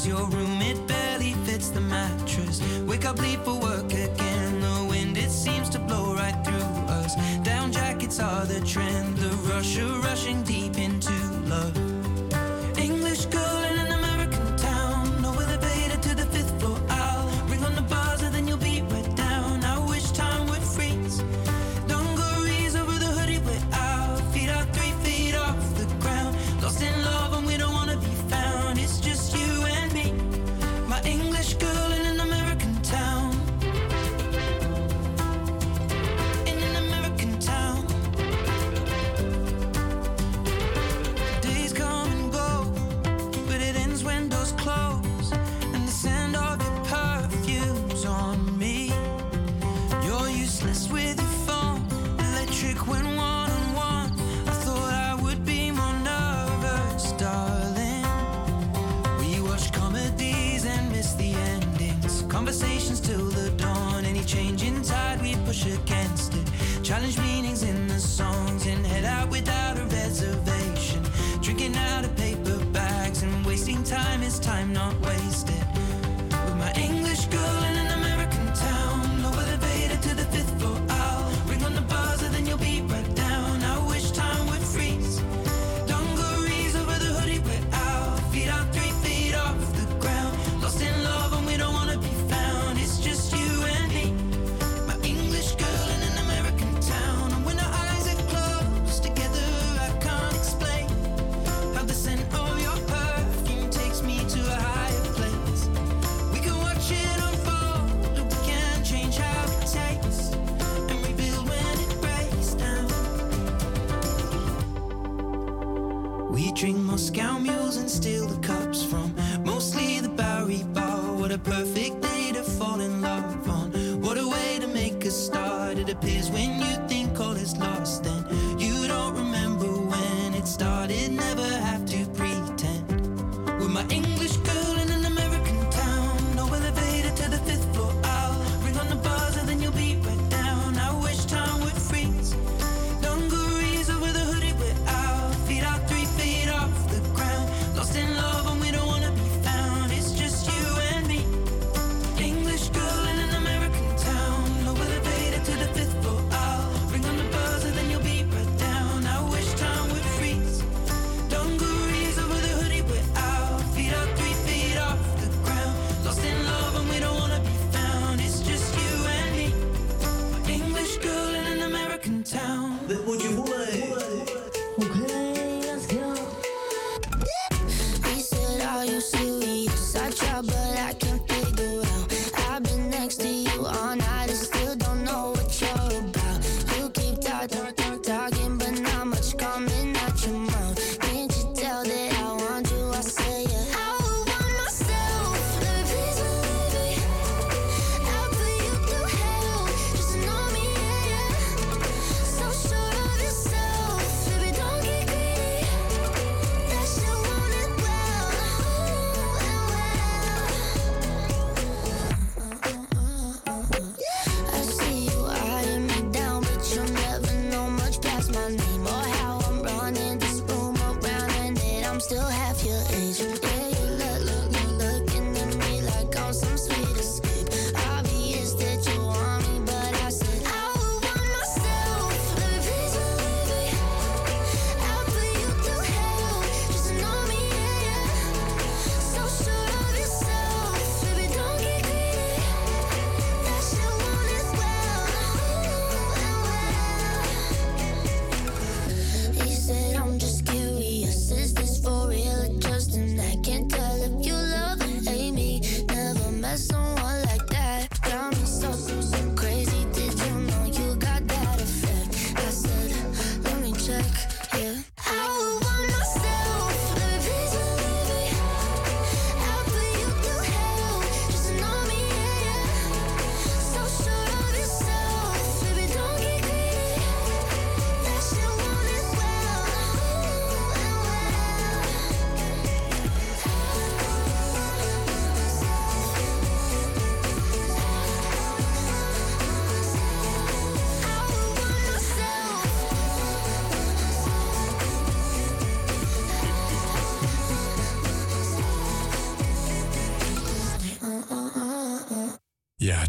Friends. Your room, it barely fits the mattress. Wake up, leave for work again. The wind, it seems to blow right through us. Down jackets are the trend. The rush of rushing deep into love.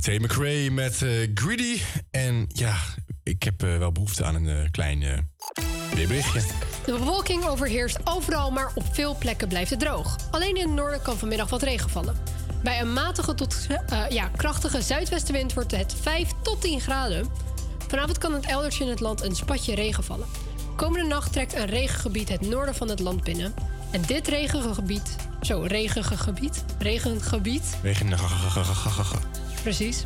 Tay McRae met eh, Greedy. En ja, ik heb eh, wel behoefte aan een eh, klein weerberichtje. De bewolking overheerst overal, maar op veel plekken blijft het droog. Alleen in het noorden kan vanmiddag wat regen vallen. Bij een matige tot ja, krachtige zuidwestenwind wordt het 5 tot 10 graden. Vanavond kan het elders in het land een spatje regen vallen. Komende nacht trekt een regengebied het noorden van het land binnen. En dit regengebied, zo regenige gebied, regengebied, Regen. Precies.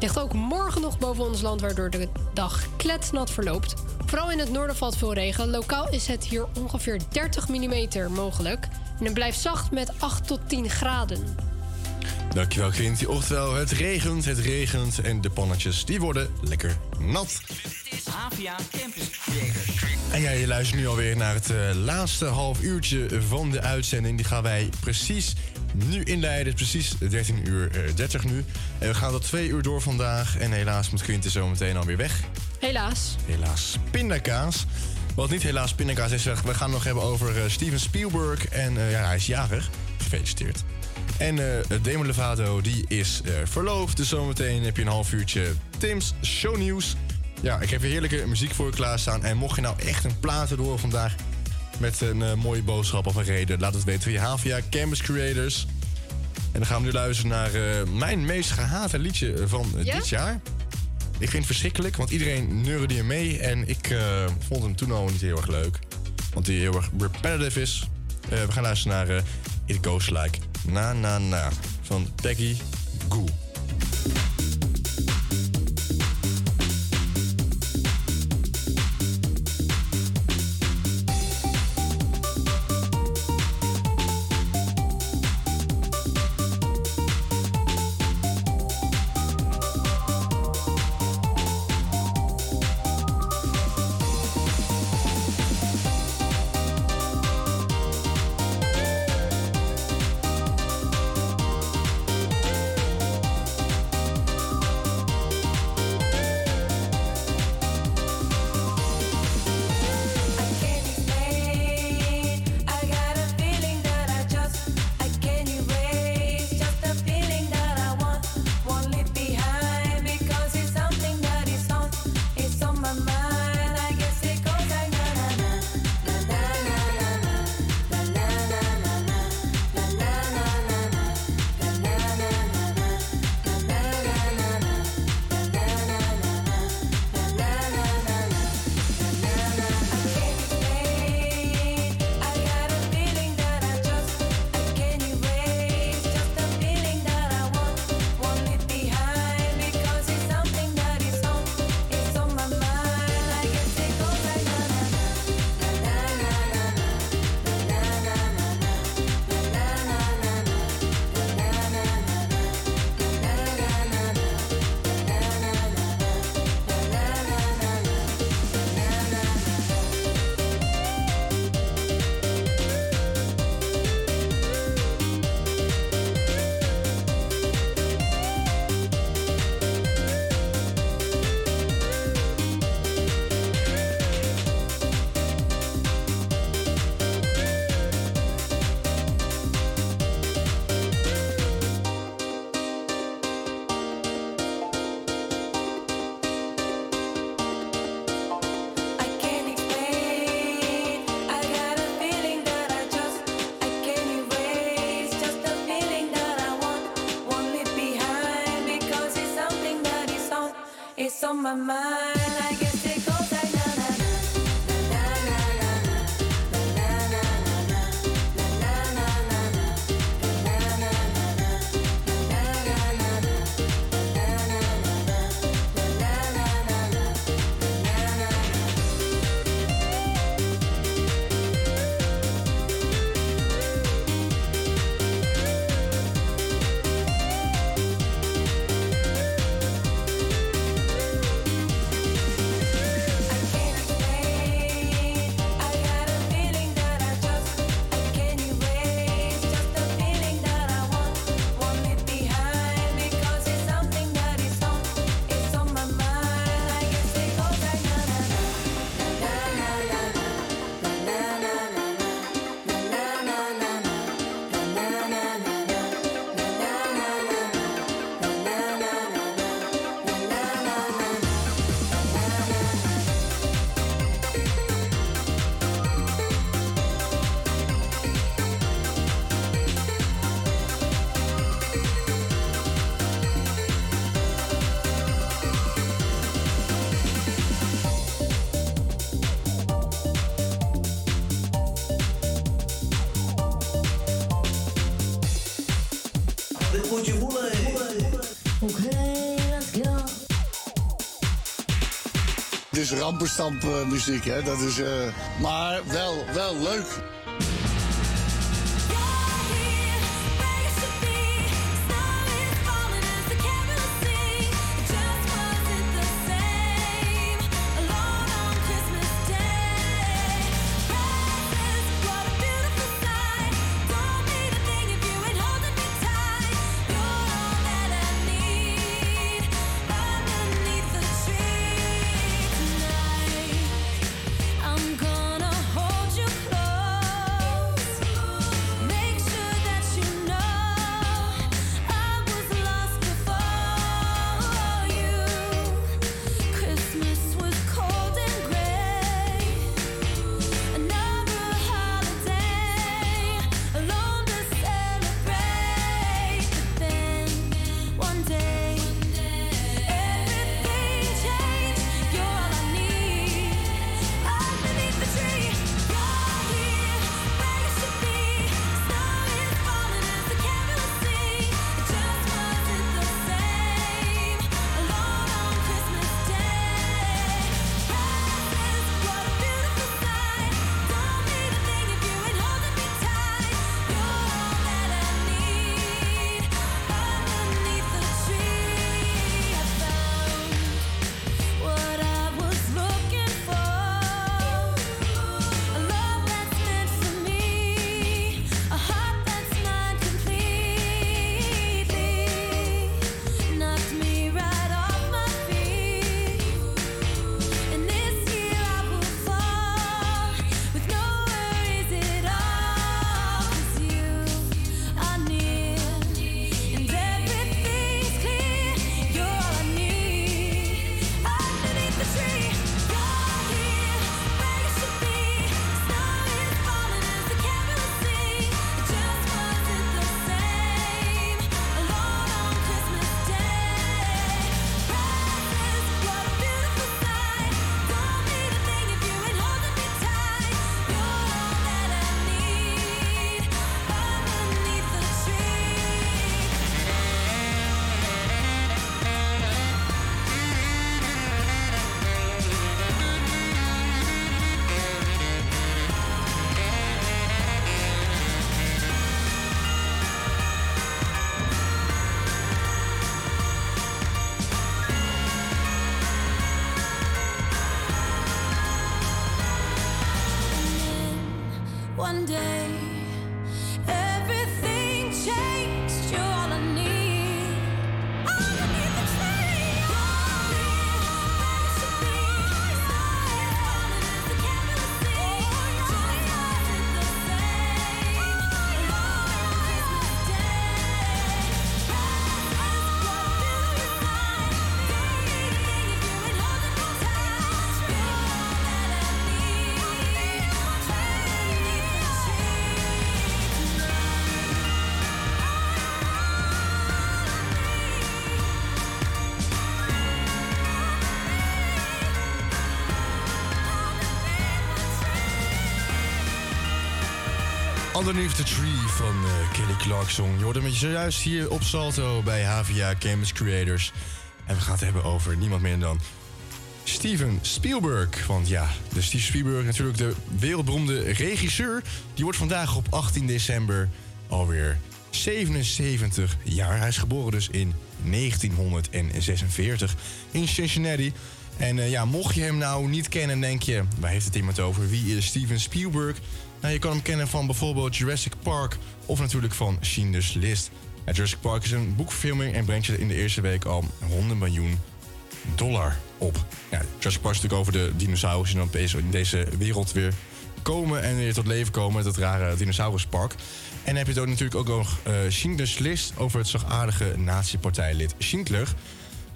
Ligt ook morgen nog boven ons land, waardoor de dag kletsnat verloopt. Vooral in het noorden valt veel regen. Lokaal is het hier ongeveer 30 mm mogelijk. En het blijft zacht met 8 tot 10 graden. Dankjewel, Quinty. Oftewel, het regent, het regent. En de pannetjes, die worden lekker nat. En ja, je luistert nu alweer naar het eh, laatste half uurtje van de uitzending. Die gaan wij precies nu inleiden. Het is precies 13 uur eh, 30 nu. En we gaan tot 2 uur door vandaag. En helaas moet Quinty zo meteen alweer weg. Helaas. Helaas pindakaas. Wat niet helaas pindakaas is, we gaan het nog hebben over eh, Steven Spielberg. En eh, ja, hij is jarig. Gefeliciteerd. En eh Demi Lovato, die is eh, verloofd. Dus zometeen heb je een half uurtje Tim's shownieuws. Ja, ik heb weer heerlijke muziek voor je klaarstaan. En mocht je nou echt een platen door vandaag met een eh, mooie boodschap of een reden... laat het weten via Havia Campus Creators. En dan gaan we nu luisteren naar eh, mijn meest gehate liedje van Ja? dit jaar. Ik vind het verschrikkelijk, want iedereen neurde hier mee. En ik eh, vond hem toen al niet heel erg leuk. Want hij heel erg repetitive is. We gaan luisteren naar It Goes Like Na Na Na van Peggy Goo. Is rampenstamp eh, hè. Dat is, eh, maar wel, wel leuk. Underneath the Tree van eh, Kelly Clarkson. Je hoort hem zojuist hier op Salto bij HVA Campus Creators. En we gaan het hebben over niemand minder dan Steven Spielberg. Want ja, de Steven Spielberg, natuurlijk de wereldberoemde regisseur... die wordt vandaag op 18 december alweer 77 jaar. Hij is geboren dus in 1946 in Cincinnati. En eh, ja, mocht je hem nou niet kennen, denk je... waar heeft het iemand over? Wie is Steven Spielberg? Nou, je kan hem kennen van bijvoorbeeld Jurassic Park... of natuurlijk van Schindler's List. Jurassic Park is een boekverfilming... en brengt je in de eerste week al 100 miljoen dollar op. Ja, Jurassic Park is natuurlijk over de dinosaurussen... die in deze wereld weer komen en weer tot leven komen. Dat rare dinosauruspark. En dan heb je het natuurlijk ook nog eh Schindler's List... over het zachtaardige nazi-partijlid Schindler...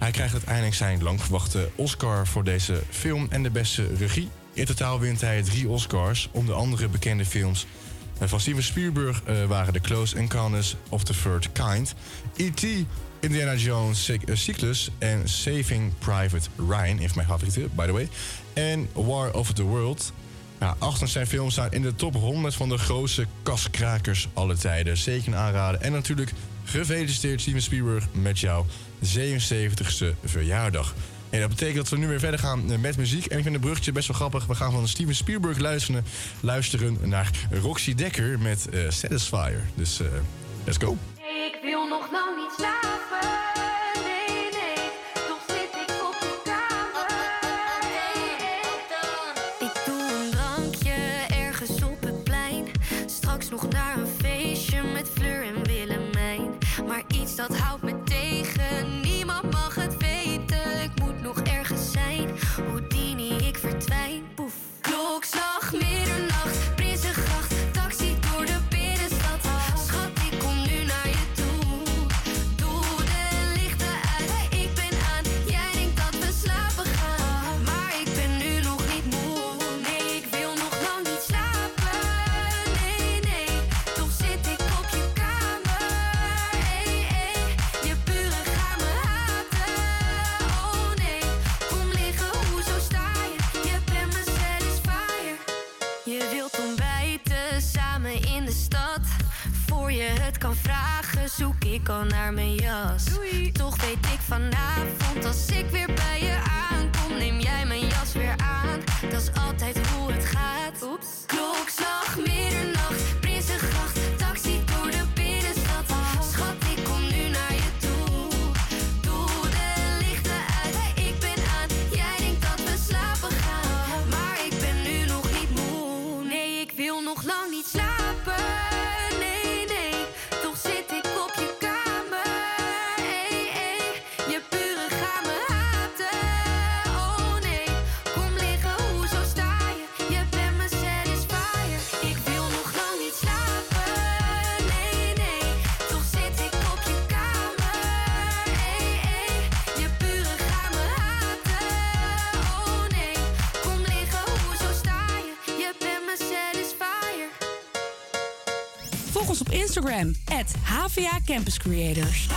Hij krijgt uiteindelijk zijn lang verwachte Oscar voor deze film en de beste regie. In totaal wint hij drie Oscars. Onder andere bekende films van Steven Spielberg eh, waren The Close Encounters of the Third Kind, E.T., Indiana Jones eh, Cyclus en Saving Private Ryan, van mijn favorieten, by the way. En War of the World. Ja, acht van zijn films staan in de top 100 van de grootste kaskrakers alle tijden. Zeker aanraden. En natuurlijk gefeliciteerd Steven Spielberg met jouw 77ste verjaardag. En dat betekent dat we nu weer verder gaan eh, met muziek. En ik vind het bruggetje best wel grappig. We gaan van Steven Spielberg luisteren, luisteren naar Roxy Dekker met eh, Satisfier. Dus eh, let's go. Ik wil nog lang niet slapen. Zoek ik al naar mijn jas. Toch weet ik vanavond, als ik weer bij je aankom, neem jij mijn jas weer aan. Dat is altijd op Instagram, at HVA Campus Creators.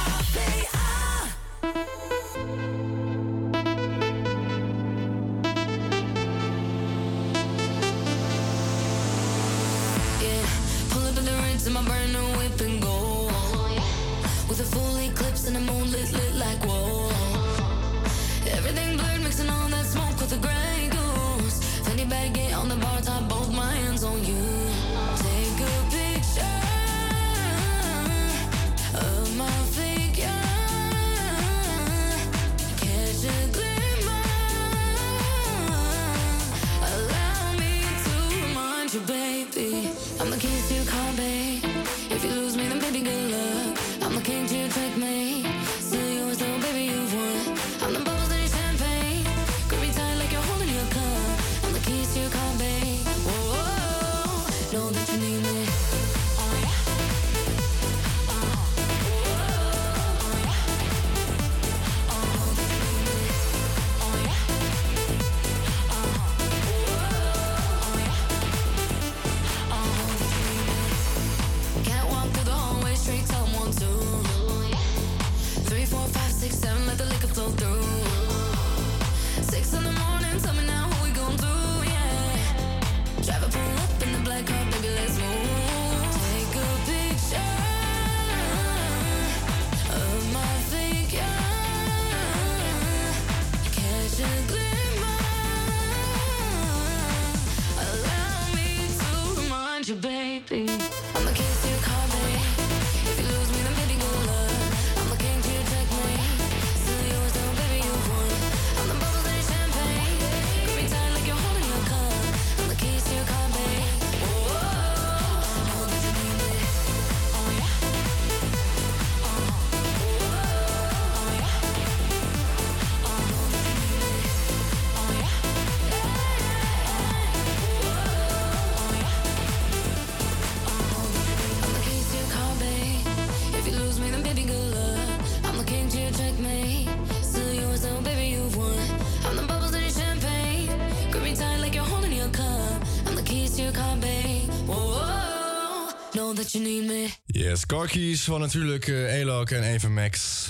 Yes, Car Keys van natuurlijk eh Elok en Even Max.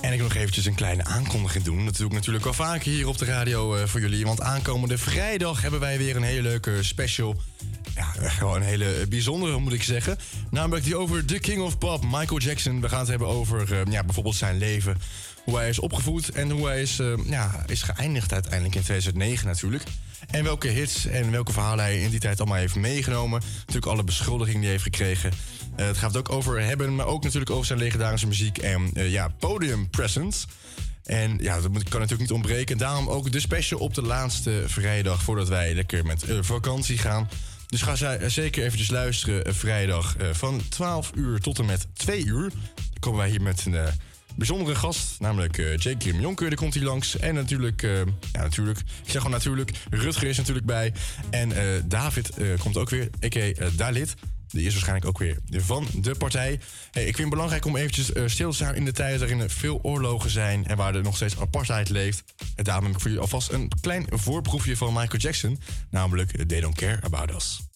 En ik wil nog eventjes een kleine aankondiging doen. Dat doe ik natuurlijk al vaker hier op de radio eh, voor jullie. Want aankomende vrijdag hebben wij weer een hele leuke special. Ja, gewoon een hele bijzondere moet ik zeggen. Namelijk die over The King of Pop, Michael Jackson. We gaan het hebben over eh, ja, bijvoorbeeld zijn leven. Hoe hij is opgevoed en hoe hij is, ja, is geëindigd uiteindelijk in 2009 natuurlijk. En welke hits en welke verhalen hij in die tijd allemaal heeft meegenomen. Natuurlijk alle beschuldigingen die hij heeft gekregen. Eh, het gaat ook over hebben, maar ook natuurlijk over zijn legendarische muziek en eh, ja, podium presence. En ja, dat kan natuurlijk niet ontbreken. Daarom ook de special op de laatste vrijdag voordat wij lekker met eh, vakantie gaan. Dus ga zeker eventjes luisteren vrijdag van 12 uur tot en met 2 uur. Dan komen wij hier met een bijzondere gast, namelijk eh Jake Kim Jonker. Die komt hier langs. En natuurlijk, ja natuurlijk, ik zeg gewoon natuurlijk, Rutger is natuurlijk bij. En David komt ook weer, a.k.a. Dalit. Die is waarschijnlijk ook weer van de partij. Hey, ik vind het belangrijk om eventjes eh, stil te staan in de tijd waarin er veel oorlogen zijn en waar er nog steeds apartheid leeft. En daarom heb ik voor jullie alvast een klein voorproefje van Michael Jackson, namelijk They Don't Care About Us.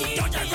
Don't you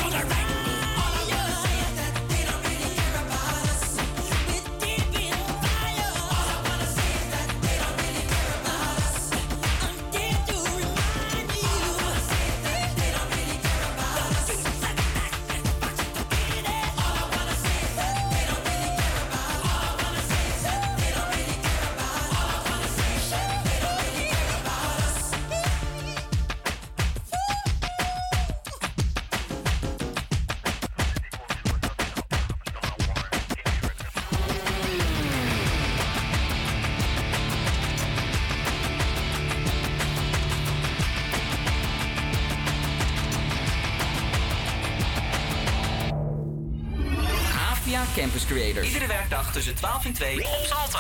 Campus Creators. Iedere werkdag tussen 12 en 2 op Salto.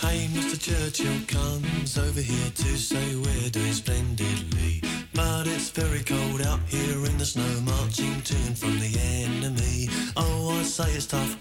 Hey, Mr. Churchill comes over here to say we're doing splendidly. But it's very cold out here in the snow, marching to and from the enemy. Oh, I say it's tough,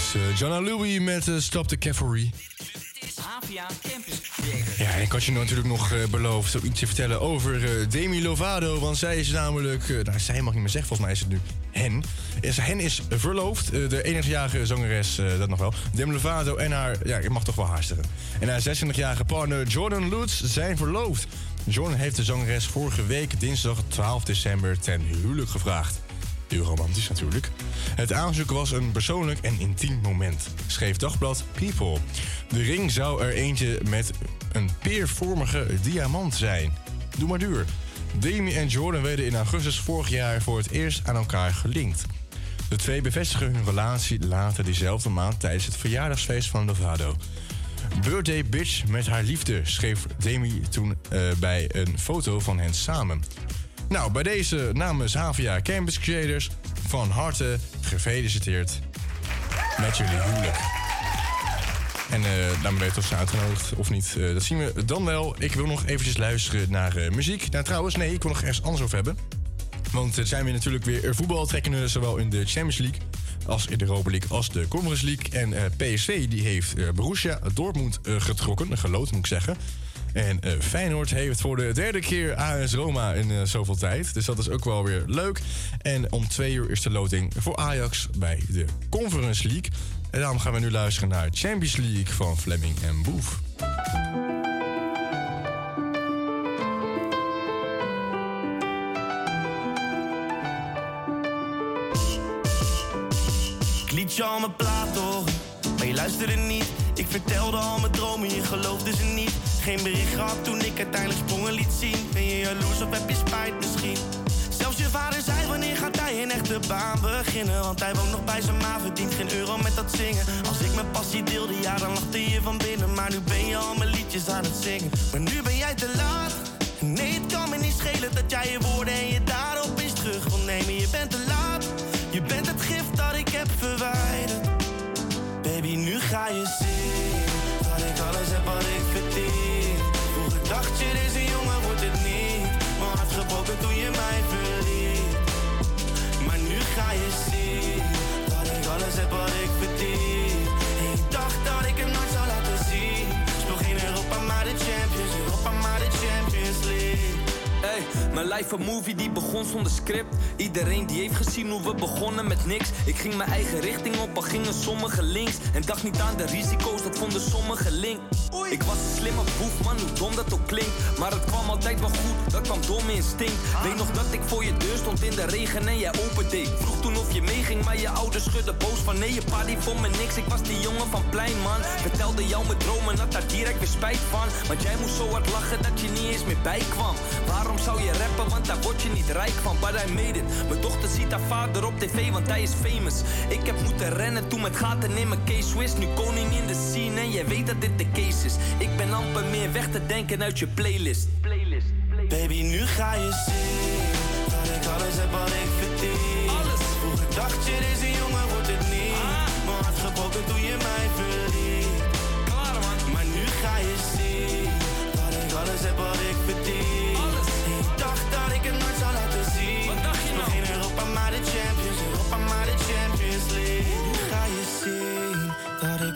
Yes, eh, Jonna Louie met eh, Stop the Cavalry. Campus. Ja, en ik had je natuurlijk nog eh, beloofd om iets te vertellen over Demi Lovato. Want zij is namelijk, nou zij mag niet meer zeggen, volgens mij is het nu hen. Is, hen is verloofd, de 21-jarige zangeres, dat nog wel. Demi Lovato en haar, ja, ik mag toch wel haastigen. En haar 26-jarige partner Jordan Lutz zijn verloofd. Jordan heeft de zangeres vorige week, dinsdag 12 december, ten huwelijk gevraagd. Romantisch natuurlijk. Het aanzoek was een persoonlijk en intiem moment, schreef Dagblad People. De ring zou er eentje met een peervormige diamant zijn. Doe maar duur. Demi en Jordan werden in augustus vorig jaar voor het eerst aan elkaar gelinkt. De twee bevestigen hun relatie later diezelfde maand tijdens het verjaardagsfeest van Lovato. Birthday bitch met haar liefde, schreef Demi toen eh, bij een foto van hen samen. Nou, bij deze namens Havia Campus Creators van harte gefeliciteerd met jullie huwelijk. En eh dan ben je toch uitgenodigd of niet. eh, dat zien we dan wel. Ik wil nog eventjes luisteren naar eh, muziek. Nou, trouwens, nee, ik wil nog ergens anders over hebben. Want er zijn weer natuurlijk weer voetbaltrekkende, zowel in de Champions League als in de Europa League als de Conference League. En PSV die heeft Borussia Dortmund getrokken, geloot moet ik zeggen. En eh, Feyenoord heeft voor de derde keer AS Roma in eh, zoveel tijd. Dus dat is ook wel weer leuk. En om twee uur is de loting voor Ajax bij de Conference League. En daarom gaan we nu luisteren naar Champions League van Fleming en Boef. Ik al mijn plaat horen, maar je luisterde niet. Ik vertelde al mijn dromen, je geloofde ze niet. Geen bericht gehad toen ik uiteindelijk sprongen liet zien. Ben je jaloers of heb je spijt misschien? Zelfs je vader zei wanneer gaat hij geen echte baan beginnen. Want hij woont nog bij zijn ma, verdient geen euro met dat zingen. Als ik mijn passie deelde, ja, dan lachte je van binnen. Maar nu ben je al mijn liedjes aan het zingen. Maar nu ben jij te laat. Nee, het kan me niet schelen dat jij je woorden en je daden opeens terug wil nemen. Je bent te laat. Je bent het gift dat ik heb verwijderd. Baby, nu ga je mijn life een movie die begon zonder script. Iedereen die heeft gezien hoe we begonnen met niks. Ik ging mijn eigen richting op, al gingen sommigen links. En dacht niet aan de risico's, dat vonden sommigen link. Ik was een slimme boef, man, hoe dom dat ook klinkt. Maar het kwam altijd wel goed, dat kwam door mijn instinct. Weet nog dat ik voor je deur stond in de regen en jij opende. Vroeg toen of je meeging, maar je ouders schudden boos van nee. Je pa die vond me niks, ik was die jongen van plein, man. Vertelde jou mijn dromen, had daar direct weer spijt van. Want jij moest zo hard lachen dat je niet eens meer bijkwam. Waarom zou je rappen, want daar word je niet rijk van. But I made it. Mijn dochter ziet haar vader op tv, want hij is famous. Ik heb moeten rennen toen met gaten in mijn case Swiss. Nu koning in de scene en jij weet dat dit de case is. Ik ben amper meer weg te denken uit je playlist. Baby, nu ga je zien dat ik alles heb wat ik verdien. Alles. Vroeger dacht je, deze jongen wordt het niet. Mijn hart gebroken toen je mij verliet. Klaar man. Maar nu ga je zien dat ik alles heb wat ik verdien.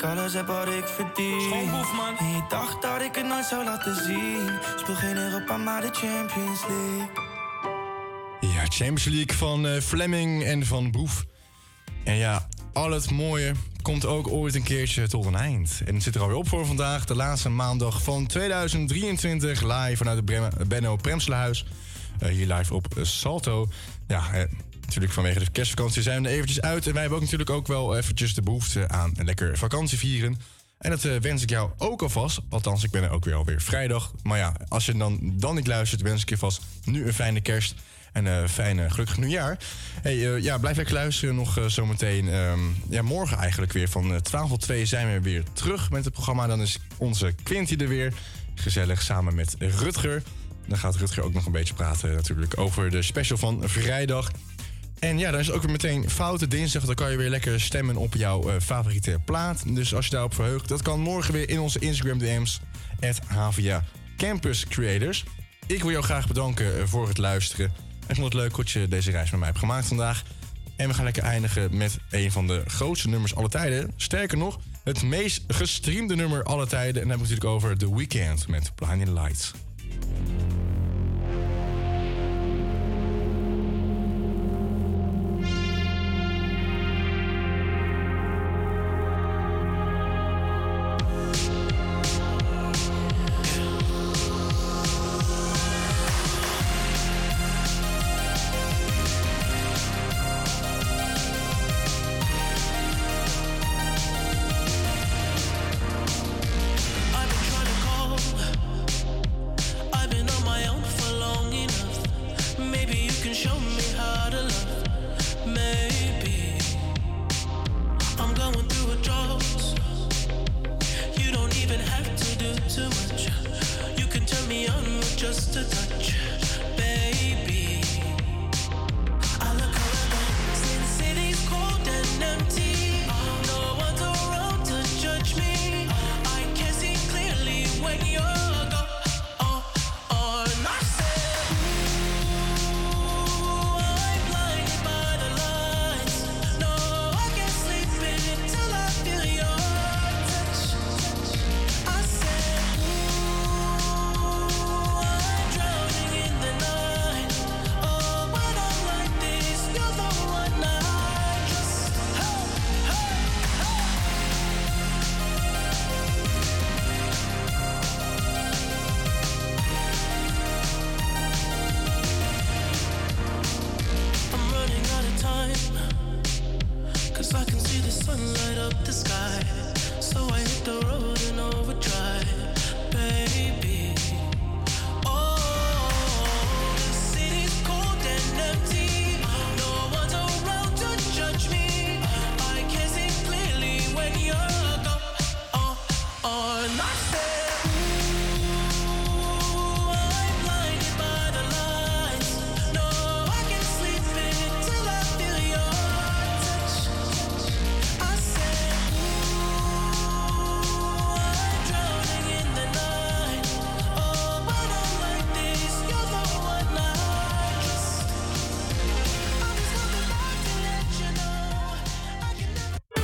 Alles heb wat ik verdien. Schoonboef, man. En je dacht dat ik het nooit zou laten zien. Speel geen Europa, maar de Champions League. Ja, Champions League van eh, Fleming en van Boef. En ja, al het mooie komt ook ooit een keertje tot een eind. En het zit er alweer op voor vandaag, de laatste maandag van 2023. Live vanuit het Benno Premslehuis. Eh, hier live op Salto. Ja, eh, natuurlijk vanwege de kerstvakantie zijn we er eventjes uit. En wij hebben ook natuurlijk ook wel eventjes de behoefte aan een lekker vakantie vieren. En dat eh, wens ik jou ook alvast. Althans, ik ben er ook weer alweer vrijdag. Maar ja, als je dan, dan niet luistert, wens ik je vast nu een fijne kerst. En een fijne gelukkig nieuwjaar. Hey, eh, ja, blijf lekker luisteren nog eh, zometeen. ehm, ja, morgen eigenlijk weer van eh, 12 tot 2 zijn we weer terug met het programma. Dan is onze Quinty er weer. Gezellig samen met Rutger. Dan gaat Rutger ook nog een beetje praten natuurlijk over de special van vrijdag. En ja, dan is ook weer meteen Foute Dinsdag. Dan kan je weer lekker stemmen op jouw eh, favoriete plaat. Dus als je daarop verheugt, dat kan morgen weer in onze Instagram DM's. HVA Campus Creators. Ik wil jou graag bedanken eh, voor het luisteren. Ik vond het leuk dat je deze reis met mij hebt gemaakt vandaag. En we gaan lekker eindigen met een van de grootste nummers alle tijden. Sterker nog, het meest gestreamde nummer alle tijden. En dan hebben we natuurlijk over The Weeknd met Blinding Lights.